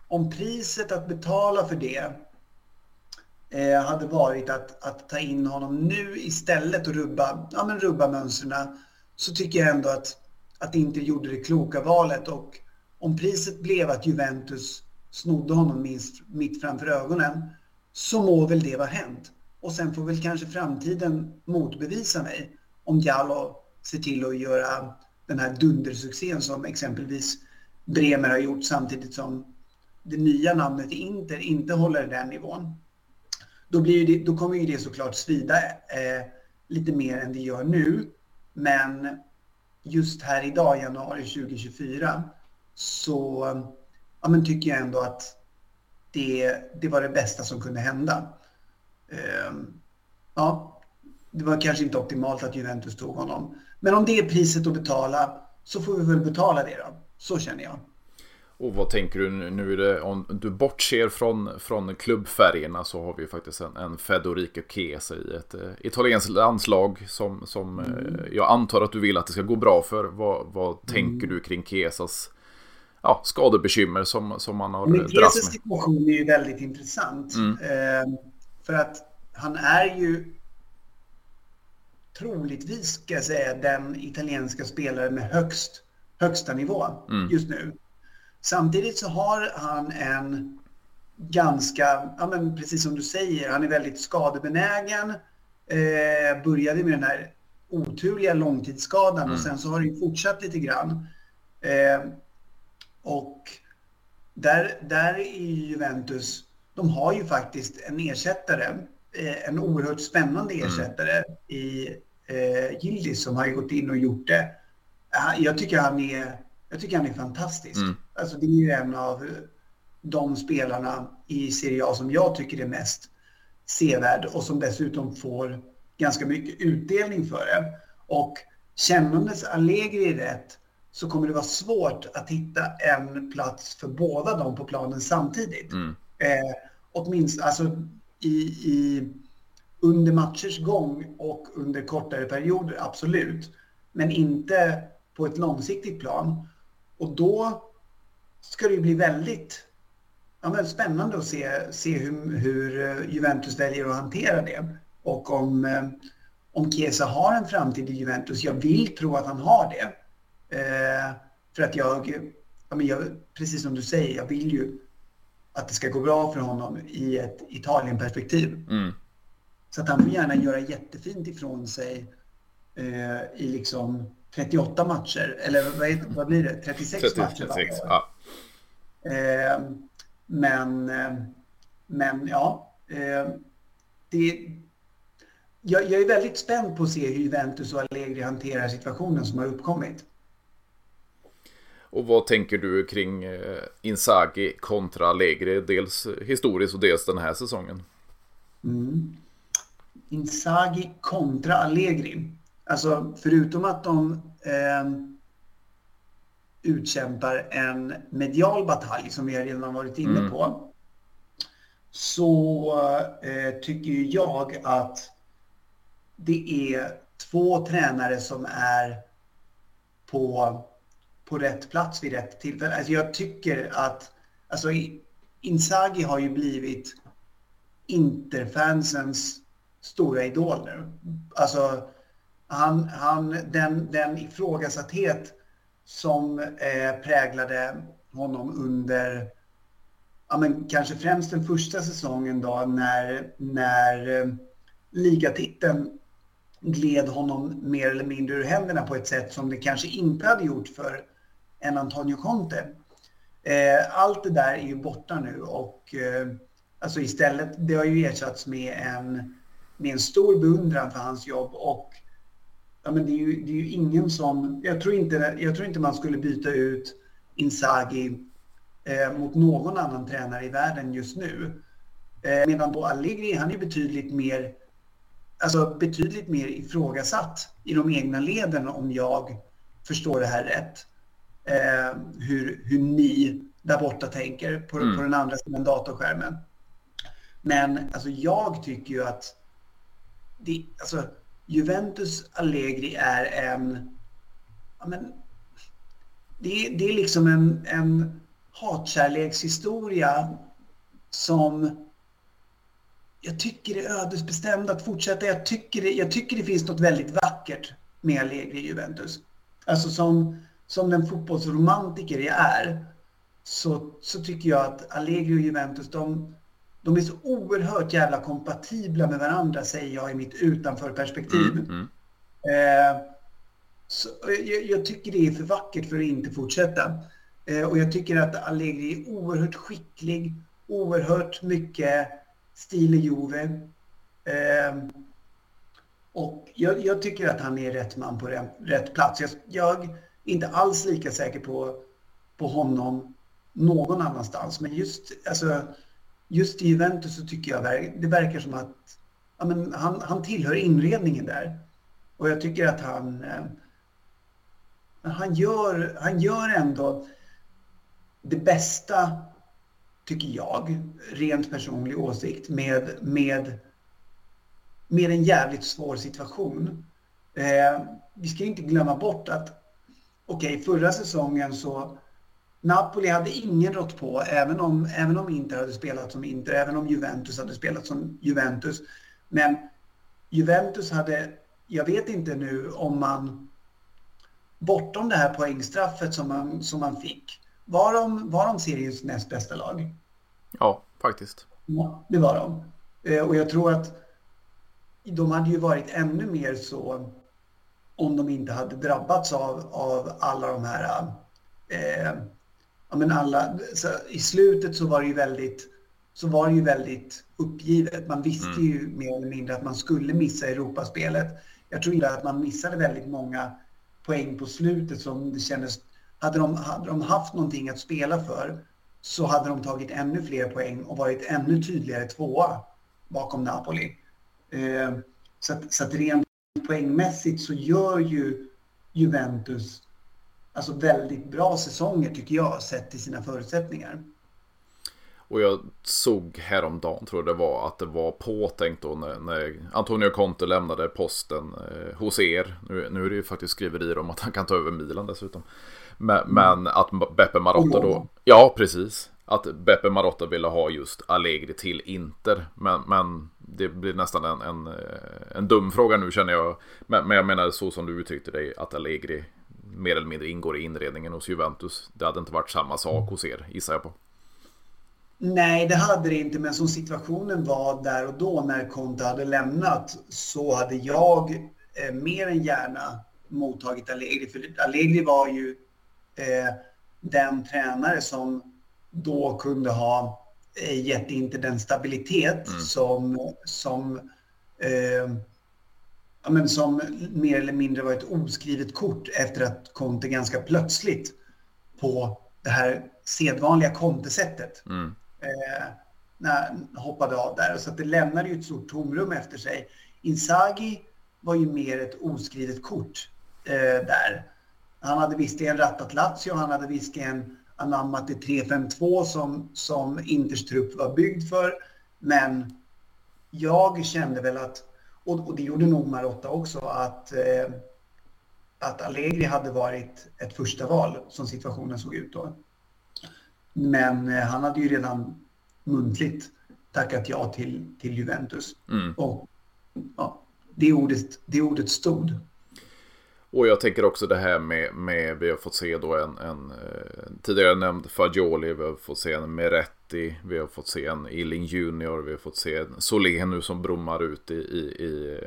om priset att betala för det eh, hade varit att, att ta in honom nu istället och rubba, ja, men rubba mönstren så tycker jag ändå att, att Inter gjorde det kloka valet. Och om priset blev att Juventus snodde honom minst, mitt framför ögonen så må väl det vara hänt. Och sen får väl kanske framtiden motbevisa mig om Diallo ser till att göra den här dundersuccén som exempelvis Bremer har gjort samtidigt som det nya namnet Inter inte håller den nivån. Då, blir det, då kommer ju det såklart svida eh, lite mer än det gör nu. Men just här idag, januari 2024, så ja, men tycker jag ändå att det, det var det bästa som kunde hända. Eh, ja, det var kanske inte optimalt att Juventus tog honom. Men om det är priset att betala så får vi väl betala det då. Så känner jag. Och vad tänker du nu? Är det, om du bortser från, från klubbfärgerna så har vi faktiskt en, en Federico Chiesa i ett eh, italienskt landslag som, som eh, mm. jag antar att du vill att det ska gå bra för. Vad, vad mm. tänker du kring Chiesas ja, skadebekymmer som, som man har dragits med? Chiesas situation är ju väldigt intressant. Mm. Eh, för att han är ju troligtvis, ska jag säga, den italienska spelare med högst, högsta nivå mm. just nu. Samtidigt så har han en ganska, ja men precis som du säger, han är väldigt skadebenägen. Eh, började med den här oturliga långtidsskadan mm. och sen så har det fortsatt lite grann. Eh, och där, där är Juventus, de har ju faktiskt en ersättare, eh, en oerhört spännande mm. ersättare mm. i eh, Gildis som har gått in och gjort det. Jag tycker han är jag tycker han är fantastisk. Mm. Alltså det är ju en av de spelarna i Serie A som jag tycker är mest sevärd och som dessutom får ganska mycket utdelning för det. Och kännandes Allegri rätt så kommer det vara svårt att hitta en plats för båda dem på planen samtidigt. Mm. Eh, åtminstone alltså, i, i, under matchers gång och under kortare perioder, absolut. Men inte på ett långsiktigt plan. Och då ska det ju bli väldigt ja, men spännande att se, se hur, hur eh, Juventus väljer att hantera det. Och om, eh, om Chiesa har en framtid i Juventus. Jag vill tro att han har det. Eh, för att jag, ja, men jag, precis som du säger, jag vill ju att det ska gå bra för honom i ett Italien-perspektiv. Mm. Så att han får gärna göra jättefint ifrån sig eh, i liksom 38 matcher, eller vad, vad blir det? 36 30, matcher? 36, ja. Eh, men, eh, men ja, eh, det, jag, jag, är väldigt spänd på att se hur Juventus och Allegri hanterar situationen som har uppkommit. Och vad tänker du kring Inzaghi kontra Allegri, dels historiskt och dels den här säsongen? Mm. Inzaghi kontra Allegri. Alltså förutom att de eh, utkämpar en medial batalj som vi redan varit inne mm. på. Så eh, tycker jag att det är två tränare som är på, på rätt plats vid rätt tillfälle. Alltså jag tycker att alltså Inzaghi har ju blivit Interfansens stora idol nu. Alltså han, han, den, den ifrågasatthet som eh, präglade honom under ja, men kanske främst den första säsongen då när, när eh, ligatiteln gled honom mer eller mindre ur händerna på ett sätt som det kanske inte hade gjort för en Antonio Conte. Eh, allt det där är ju borta nu och eh, alltså istället, det har ju ersatts med en, med en stor beundran för hans jobb och ja, men det, är ju, det är ju ingen som... Jag tror, inte, jag tror inte man skulle byta ut Inzaghi eh, mot någon annan tränare i världen just nu. Eh, medan då Allegri, han är betydligt mer, alltså betydligt mer ifrågasatt i de egna leden om jag förstår det här rätt. Eh, hur, hur ni där borta tänker på, mm. på den andra sidan datorskärmen. Men alltså jag tycker ju att det, alltså, Juventus Allegri är en... Ja, men, det, det är liksom en, en hatkärlekshistoria som jag tycker är ödesbestämd att fortsätta. Jag tycker, det, jag tycker det finns något väldigt vackert med Allegri i Juventus. Alltså som, som den fotbollsromantiker jag är så, så tycker jag att Allegri och Juventus de, de är så oerhört jävla kompatibla med varandra säger jag i mitt utanförperspektiv. Mm, mm. Eh, så, jag, jag, tycker det är för vackert för att inte fortsätta. Eh, och jag tycker att Allegri är oerhört skicklig, oerhört mycket stil i Juve. Eh, och jag, jag, tycker att han är rätt man på rätt, rätt plats. Jag, jag, är inte alls lika säker på, på honom någon annanstans. Men just, alltså, just i Juventus så tycker jag det verkar som att ja, men han, han tillhör inredningen där. Och jag tycker att han, eh, han, gör, han gör ändå det bästa, tycker jag, rent personlig åsikt, med, med, med en jävligt svår situation. Eh, vi ska inte glömma bort att, okej, okay, förra säsongen så Napoli hade ingen rått på, även om, även om Inter hade spelat som Inter, även om Juventus hade spelat som Juventus. Men Juventus hade, jag vet inte nu om man, bortom det här poängstraffet som man, som man fick, var de, var de seriens näst bästa lag? Ja, faktiskt. Ja, det var de. Eh, och jag tror att de hade ju varit ännu mer så om de inte hade drabbats av, av alla de här eh, ja, men alla, I slutet så var det ju väldigt så var det ju väldigt uppgivet. Man visste mm. ju mer eller mindre att man skulle missa Europaspelet. Jag tror inte att man missade väldigt många poäng på slutet som det kändes hade de, hade de haft någonting att spela för så hade de tagit ännu fler poäng och varit ännu tydligare tvåa bakom Napoli. Eh, så, att, så att rent poängmässigt så gör ju Juventus alltså väldigt bra säsonger tycker jag sett till sina förutsättningar. Och jag såg häromdagen, tror jag det var, att det var påtänkt då när, när Antonio Conte lämnade posten eh, hos er. Nu, nu är det ju faktiskt skriverier om att han kan ta över Milan dessutom. Men, mm. men att Beppe Marotta då... Ja, precis. Att Beppe Marotta ville ha just Allegri till Inter. Men, men det blir nästan en, en, eh, en dum fråga nu känner jag. Men, men jag menar så som du uttryckte dig, att Allegri mer eller mindre ingår i inredningen hos Juventus. Det hade inte varit samma sak hos er, gissar jag på. Nej, det hade det inte, men som situationen var där och då när Conte hade lämnat så hade jag eh, mer än gärna mottagit Allegri. För Allegri var ju eh, den tränare som då kunde ha eh, gett inte den stabilitet mm. som, som, eh, ja, men som mer eller mindre var ett oskrivet kort efter att Conte ganska plötsligt på det här sedvanliga Conte-sättet mm. eh, när, hoppade av där. Så att det lämnade ju ett stort tomrum efter sig. Inzaghi var ju mer ett oskrivet kort eh, där. Han hade visserligen rattat Lazio, han hade visserligen anammat det 3-5-2 som, som Inters trupp var byggd för. Men jag kände väl att, och, och det gjorde nog Marotta också, att, eh, att Allegri hade varit ett första val som situationen såg ut då. Men eh, han hade ju redan muntligt tackat ja till, till Juventus. Mm. Och ja, det, ordet, det ordet stod. Och jag tänker också det här med, med vi har fått se då en, en eh, tidigare nämnd Fagioli, vi har fått se en Meretti, vi har fått se en Illing Junior, vi har fått se en Solé nu som brummar ut i, i, i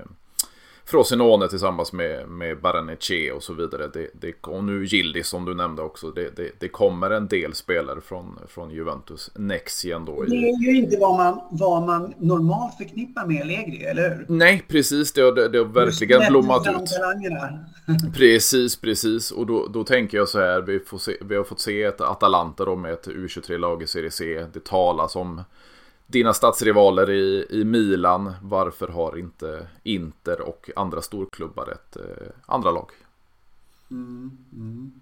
Frosinone tillsammans med, med Baranece och så vidare. Det, det, och nu Gildis som du nämnde också. Det, det, det, kommer en del spelare från, från Juventus. Nexien då. I... Det är ju inte vad man, vad man normalt förknippar med Allegri, eller hur? Nej, precis. Det har, det, det har verkligen blommat ut. precis, precis. Och då, då tänker jag så här. Vi, får se, vi har fått se ett Atalanta då med ett U23-lag i Serie C. Det talas om dina stadsrivaler i, i Milan, varför har inte Inter och andra storklubbar ett eh, andra lag? Mm, mm.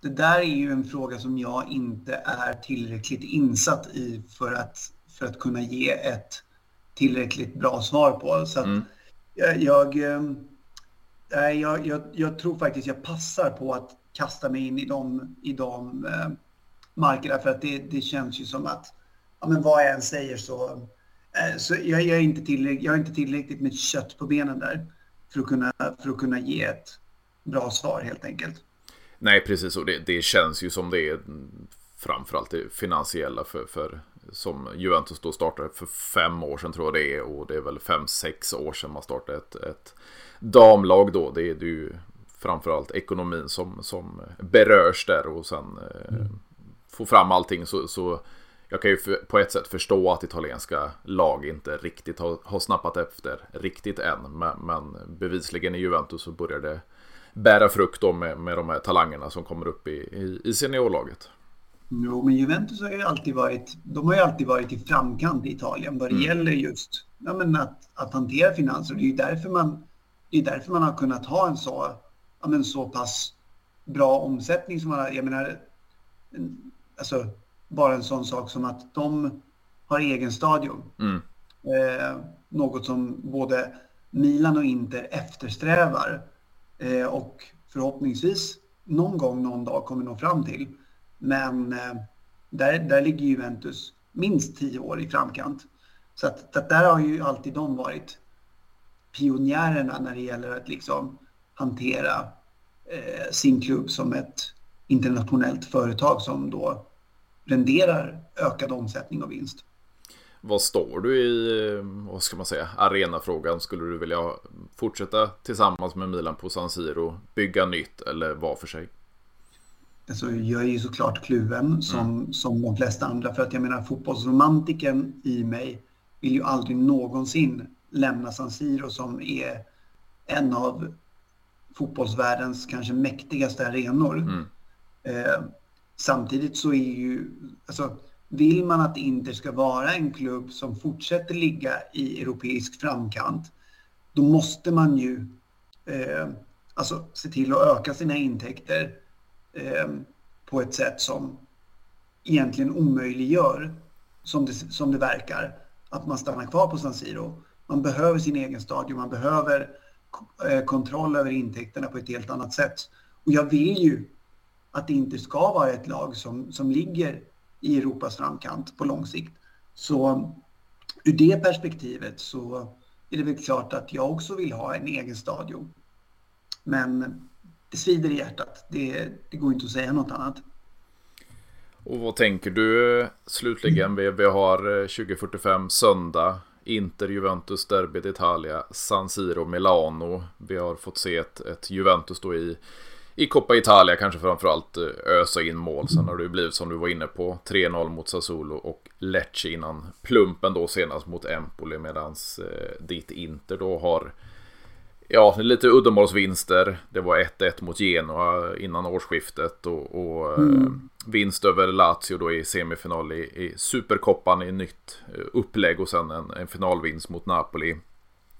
Det där är ju en fråga som jag inte är tillräckligt insatt i för att, för att kunna ge ett tillräckligt bra svar på. Så mm. jag, jag, ehm, jag, jag, jag, tror faktiskt jag passar på att kasta mig in i de, i de eh, markerna för att det, det känns ju som att ja, men vad jag än säger så, eh, så jag, jag, är inte tillräckligt, jag är inte tillräckligt med kött på benen där för att kunna, för att kunna ge ett bra svar helt enkelt. Nej, precis. Och det, det känns ju som det är framförallt det finansiella för, för som Juventus då startade för fem år sedan tror jag det är och det är väl fem, sex år sedan man startade ett, ett damlag då. Det är, ju framförallt ekonomin som, som berörs där och sen eh, få fram allting så, så jag kan ju för, på ett sätt förstå att italienska lag inte riktigt har, har snappat efter riktigt än. Men, men bevisligen i Juventus så börjar det bära frukt då med, med de här talangerna som kommer upp i, i, i seniorlaget. Jo, men Juventus har ju alltid varit, de har ju alltid varit i framkant i Italien vad det mm. gäller just ja, men att, att hantera finanser. Det är ju därför man, det är därför man har kunnat ha en så, ja, men så pass bra omsättning som man har. Jag menar, alltså bara en sån sak som att de har egen stadion. Mm. Eh, något som både Milan och Inter eftersträvar eh, och förhoppningsvis någon gång, någon dag kommer nå fram till. Men eh, där, där ligger Juventus minst tio år i framkant. Så att, att där har ju alltid de varit pionjärerna när det gäller att liksom hantera eh, sin klubb som ett internationellt företag som då renderar ökad omsättning och vinst. Vad står du i, vad ska man säga, arenafrågan? Skulle du vilja fortsätta tillsammans med Milan på San Siro, bygga nytt eller var för sig? Alltså, jag är ju såklart kluven som, mm. som de flesta andra för att jag menar fotbollsromantiken i mig vill ju aldrig någonsin lämna San Siro som är en av fotbollsvärldens kanske mäktigaste arenor. Mm. Eh, samtidigt så är ju, alltså vill man att Inter ska vara en klubb som fortsätter ligga i europeisk framkant, då måste man ju eh, alltså se till att öka sina intäkter eh, på ett sätt som egentligen omöjliggör, som det, som det verkar, att man stannar kvar på San Siro. Man behöver sin egen stadion, man behöver eh, kontroll över intäkterna på ett helt annat sätt. Och jag vill ju att det inte ska vara ett lag som, som ligger i Europas framkant på lång sikt. Så ur det perspektivet så är det väl klart att jag också vill ha en egen stadion. Men det svider i hjärtat. Det, det går inte att säga något annat. Och vad tänker du slutligen? Vi, vi har eh, 2045 söndag. Inter, Juventus, Derby d'Italia, San Siro, Milano. Vi har fått se ett, ett Juventus då i i Coppa Italia kanske framförallt eh, ösa in mål. Sen har det blivit som du var inne på 3-0 mot Sassuolo och Lecce innan plumpen då senast mot Empoli medans eh, ditt Inter då har Ja, lite uddamålsvinster. Det var 1-1 mot Genoa innan årsskiftet och, och eh, mm. vinst över Lazio då i semifinal i, i Superkoppan i nytt eh, upplägg och sen en, en finalvinst mot Napoli.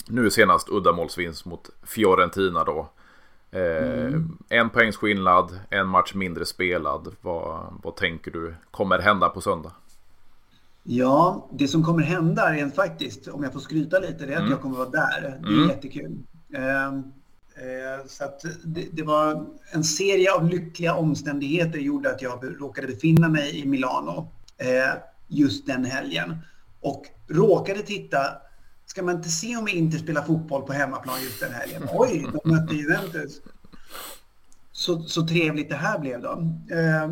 Nu senast uddamålsvinst mot Fiorentina då. Mm. En poängs skillnad, en match mindre spelad. Vad, vad tänker du kommer hända på söndag? Ja, det som kommer hända rent faktiskt, om jag får skryta lite, det är att mm. jag kommer vara där. Det är mm. jättekul. Ehm, eh, så det, det, var en serie av lyckliga omständigheter gjorde att jag råkade befinna mig i Milano eh, just den helgen. Och råkade titta Ska man inte se om Inter spelar fotboll på hemmaplan just den helgen? Oj, de mötte Juventus. Så, så trevligt det här blev då. Eh,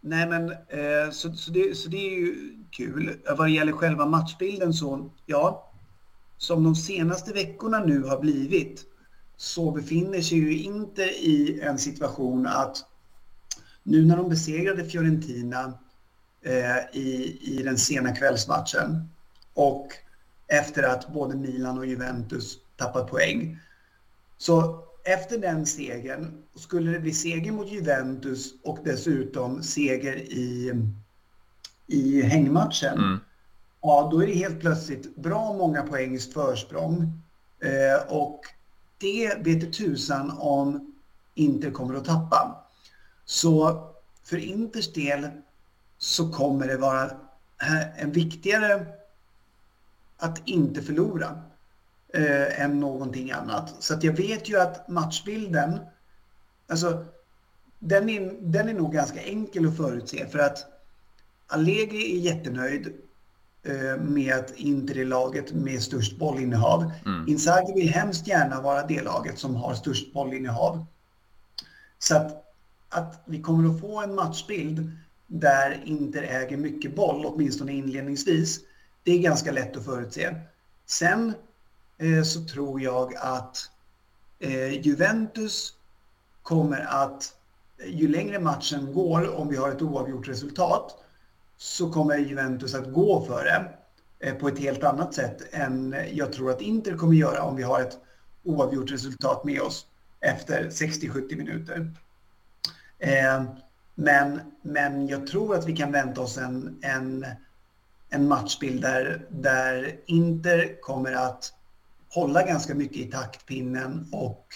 nej men, eh, så, så, det, så det är ju kul. Vad det gäller själva matchbilden så, ja, som de senaste veckorna nu har blivit så befinner sig ju Inter i en situation att nu när de besegrade Fiorentina eh, i, i den sena kvällsmatchen och efter att både Milan och Juventus tappat poäng. Så efter den segern, skulle det bli seger mot Juventus och dessutom seger i, i hängmatchen, mm. ja då är det helt plötsligt bra många poängs försprång. Eh, och det vet tusan om Inter kommer att tappa. Så för Inters del så kommer det vara en viktigare att inte förlora eh, än någonting annat. Så att jag vet ju att matchbilden, alltså den är, den är nog ganska enkel att förutse för att Allegri är jättenöjd eh, med att Inter är laget med störst bollinnehav. Mm. Inzaghi vill hemskt gärna vara det laget som har störst bollinnehav. Så att, att vi kommer att få en matchbild där Inter äger mycket boll, åtminstone inledningsvis, det är ganska lätt att förutse. Sen eh, så tror jag att eh, Juventus kommer att, eh, ju längre matchen går, om vi har ett oavgjort resultat, så kommer Juventus att gå för det eh, på ett helt annat sätt än eh, jag tror att Inter kommer göra om vi har ett oavgjort resultat med oss efter 60-70 minuter. Eh, men, men jag tror att vi kan vänta oss en, en, en matchbild där, där Inter kommer att hålla ganska mycket i taktpinnen och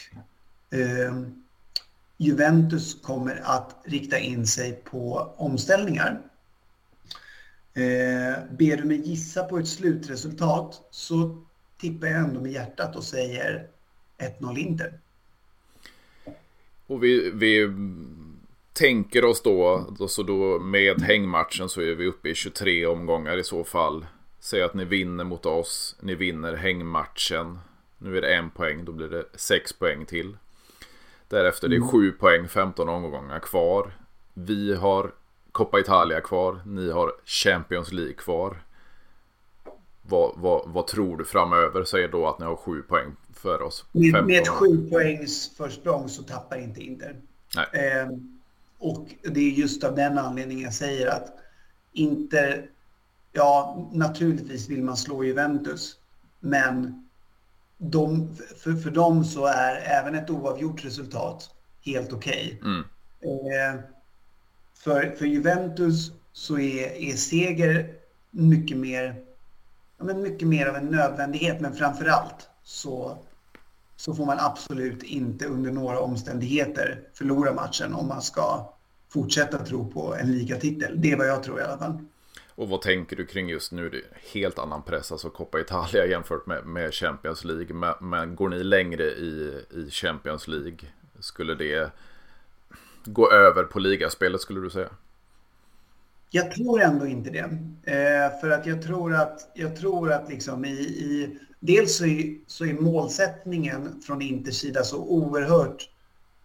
eh, Juventus kommer att rikta in sig på omställningar. Eh, ber du mig gissa på ett slutresultat så tippar jag ändå med hjärtat och säger 1-0 Inter. Och vi, vi tänker oss då, så då med hängmatchen så är vi uppe i 23 omgångar i så fall. Säg att ni vinner mot oss, ni vinner hängmatchen. Nu är det en poäng, då blir det sex poäng till. Därefter mm. det är mm. sju poäng, 15 omgångar kvar. Vi har Coppa Italia kvar, ni har Champions League kvar. Vad, vad, vad tror du framöver? Säger då att ni har sju poäng för oss. Med, med ett sju poängs försprång så tappar inte Inter. Eh, och det är just av den anledningen jag säger att Inter, ja naturligtvis vill man slå Juventus, men de, för, för dem så är även ett oavgjort resultat helt okej. Okay. Mm. Eh, för, för Juventus så är, är seger mycket mer, ja, men mycket mer av en nödvändighet, men framför allt så, så får man absolut inte under några omständigheter förlora matchen om man ska fortsätta tro på en ligatitel. Det är vad jag tror i alla fall. Och vad tänker du kring just nu? Det är helt annan press, alltså Coppa Italia jämfört med, med Champions League. Men, men, går ni längre i, i Champions League? Skulle det gå över på ligaspelet skulle du säga? Jag tror ändå inte det. Eh, för att jag tror att, jag tror att liksom i, i dels så är, så är målsättningen från Inters sida så oerhört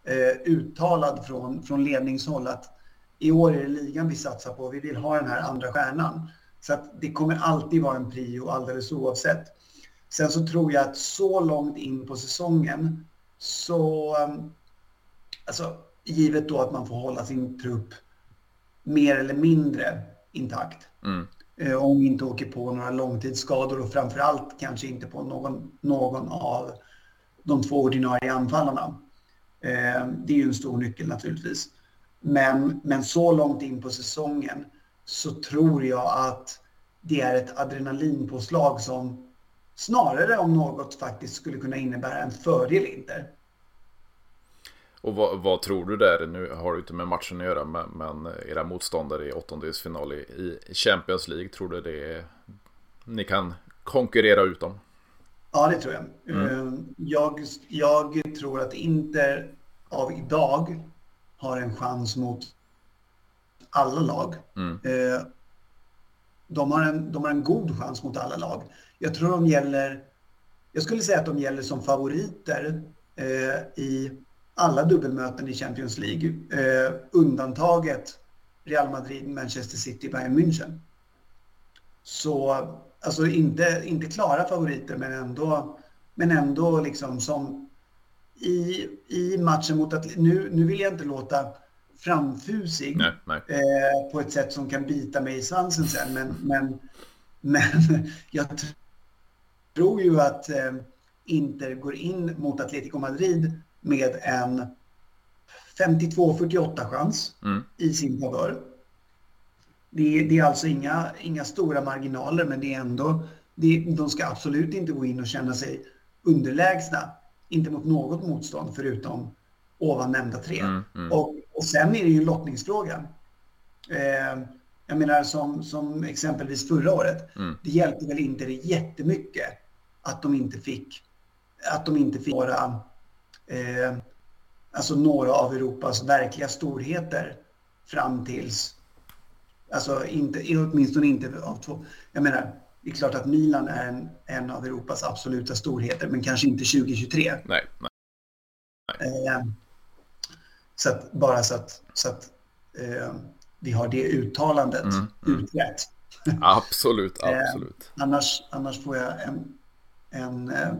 eh, uttalad från, från ledningshåll att i år är det ligan vi satsar på. Vi vill ha den här andra stjärnan. Så att det kommer alltid vara en prio alldeles oavsett. Sen så tror jag att så långt in på säsongen så, alltså givet då att man får hålla sin trupp mer eller mindre intakt. Mm. Eh, om vi inte åker på några långtidsskador och framför allt kanske inte på någon, någon av de två ordinarie anfallarna. Eh, det är ju en stor nyckel naturligtvis. Men, men så långt in på säsongen så tror jag att det är ett adrenalinpåslag som snarare om något faktiskt skulle kunna innebära en fördel Inter. Och vad, vad, tror du där? Nu har du inte med matchen att göra, men, men era motståndare i åttondelsfinal i, i Champions League, tror du det är, ni kan konkurrera ut dem? Ja, det tror jag. Mm. Eh, jag. Jag tror att Inter av idag har en chans mot alla lag. Mm. Eh, de, har en, de har en god chans mot alla lag. Jag tror de gäller, jag skulle säga att de gäller som favoriter eh, i alla dubbelmöten i Champions League. Eh, undantaget Real Madrid, Manchester City, Bayern München. Så alltså inte, inte klara favoriter men ändå, men ändå liksom som i, i matchen mot att nu, nu vill jag inte låta framfusig nej, nej. Eh, på ett sätt som kan bita mig i svansen sen. Men, men, men jag tror ju att eh, Inter går in mot Atletico Madrid med en 52-48 chans mm. i sin favör. Det, det, är alltså inga, inga stora marginaler, men det är ändå, det, de ska absolut inte gå in och känna sig underlägsna. Inte mot något motstånd förutom ovan nämnda tre. Mm, mm. Och, och sen är det ju en lottningsfråga. Eh, jag menar som, som exempelvis förra året. Mm. Det hjälpte väl inte det jättemycket att de inte fick, att de inte fick några, eh, alltså några av Europas verkliga storheter fram tills, alltså inte, åtminstone inte av två, jag menar, det är klart att Milan är en, en av Europas absoluta storheter, men kanske inte 2023. Nej, nej. nej. Eh, så att, bara så att, så att eh, vi har det uttalandet mm, mm. utrett. Absolut, absolut. eh, annars, annars får jag en, en eh,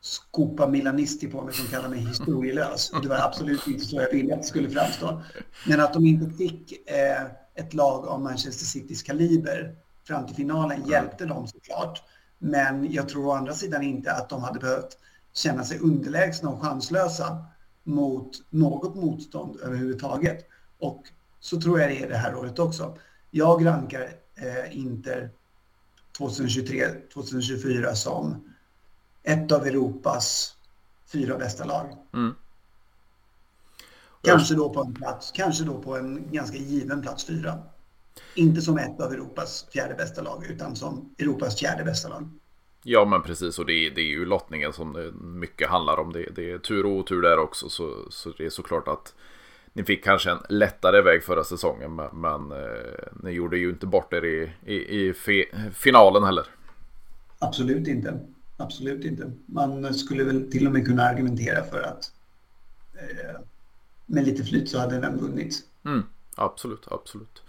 skopa milanisti på mig som kallar mig historielös. Det var absolut inte så jag ville att det skulle framstå. Men att de inte fick eh, ett lag av Manchester Citys kaliber fram till finalen hjälpte dem såklart. Men jag tror å andra sidan inte att de hade behövt känna sig underlägsna och chanslösa mot något motstånd överhuvudtaget. Och så tror jag det är det här året också. Jag rankar eh, Inter 2023-2024 som ett av Europas fyra bästa lag. Mm. Kanske då på en plats, kanske då på en ganska given plats fyra. Inte som ett av Europas fjärde bästa lag, utan som Europas fjärde bästa lag. Ja men precis och det är, det är ju lottningen som det mycket handlar om. Det, det är tur och otur där också så, så det är såklart att ni fick kanske en lättare väg förra säsongen men, men eh, ni gjorde ju inte bort er i, i, i fe, finalen heller. Absolut inte. Absolut inte. Man skulle väl till och med kunna argumentera för att eh, med lite flyt så hade den vunnit. Mm, absolut, absolut.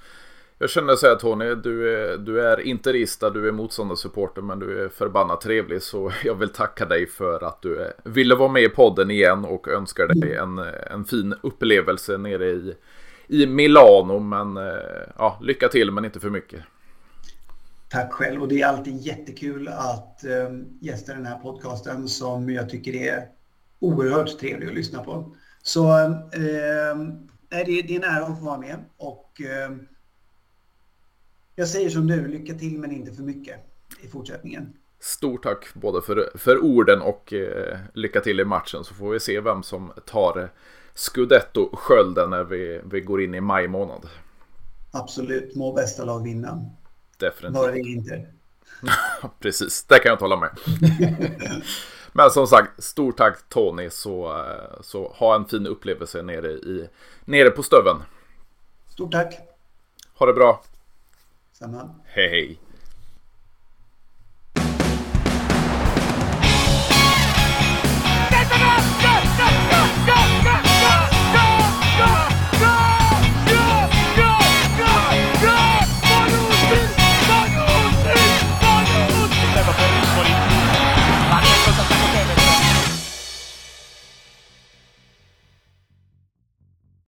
Jag känner så här Tony, du är, du är interista, du är motståndarsupporter men du är förbannat trevlig så jag vill tacka dig för att du ville vara med i podden igen och önskar dig en, en fin upplevelse nere i, i Milano men ja, lycka till men inte för mycket. Tack själv och det är alltid jättekul att äh, gästa den här podcasten som jag tycker är oerhört trevlig att lyssna på. Så äh, det, är en ära att få vara med och äh, jag säger som du, lycka till men inte för mycket i fortsättningen. Stort tack både för, för orden och eh, lycka till i matchen så får vi se vem som tar Scudetto-skölden när vi, vi går in i maj månad. Absolut, må bästa lag vinna. Definitivt. Norge inte. Precis, det kan jag inte hålla med. Men som sagt, stort tack Tony, så, eh, så ha en fin upplevelse nere, i, nere på Stöven. Stort tack. Ha det bra. Samma. Hej, hej. Detta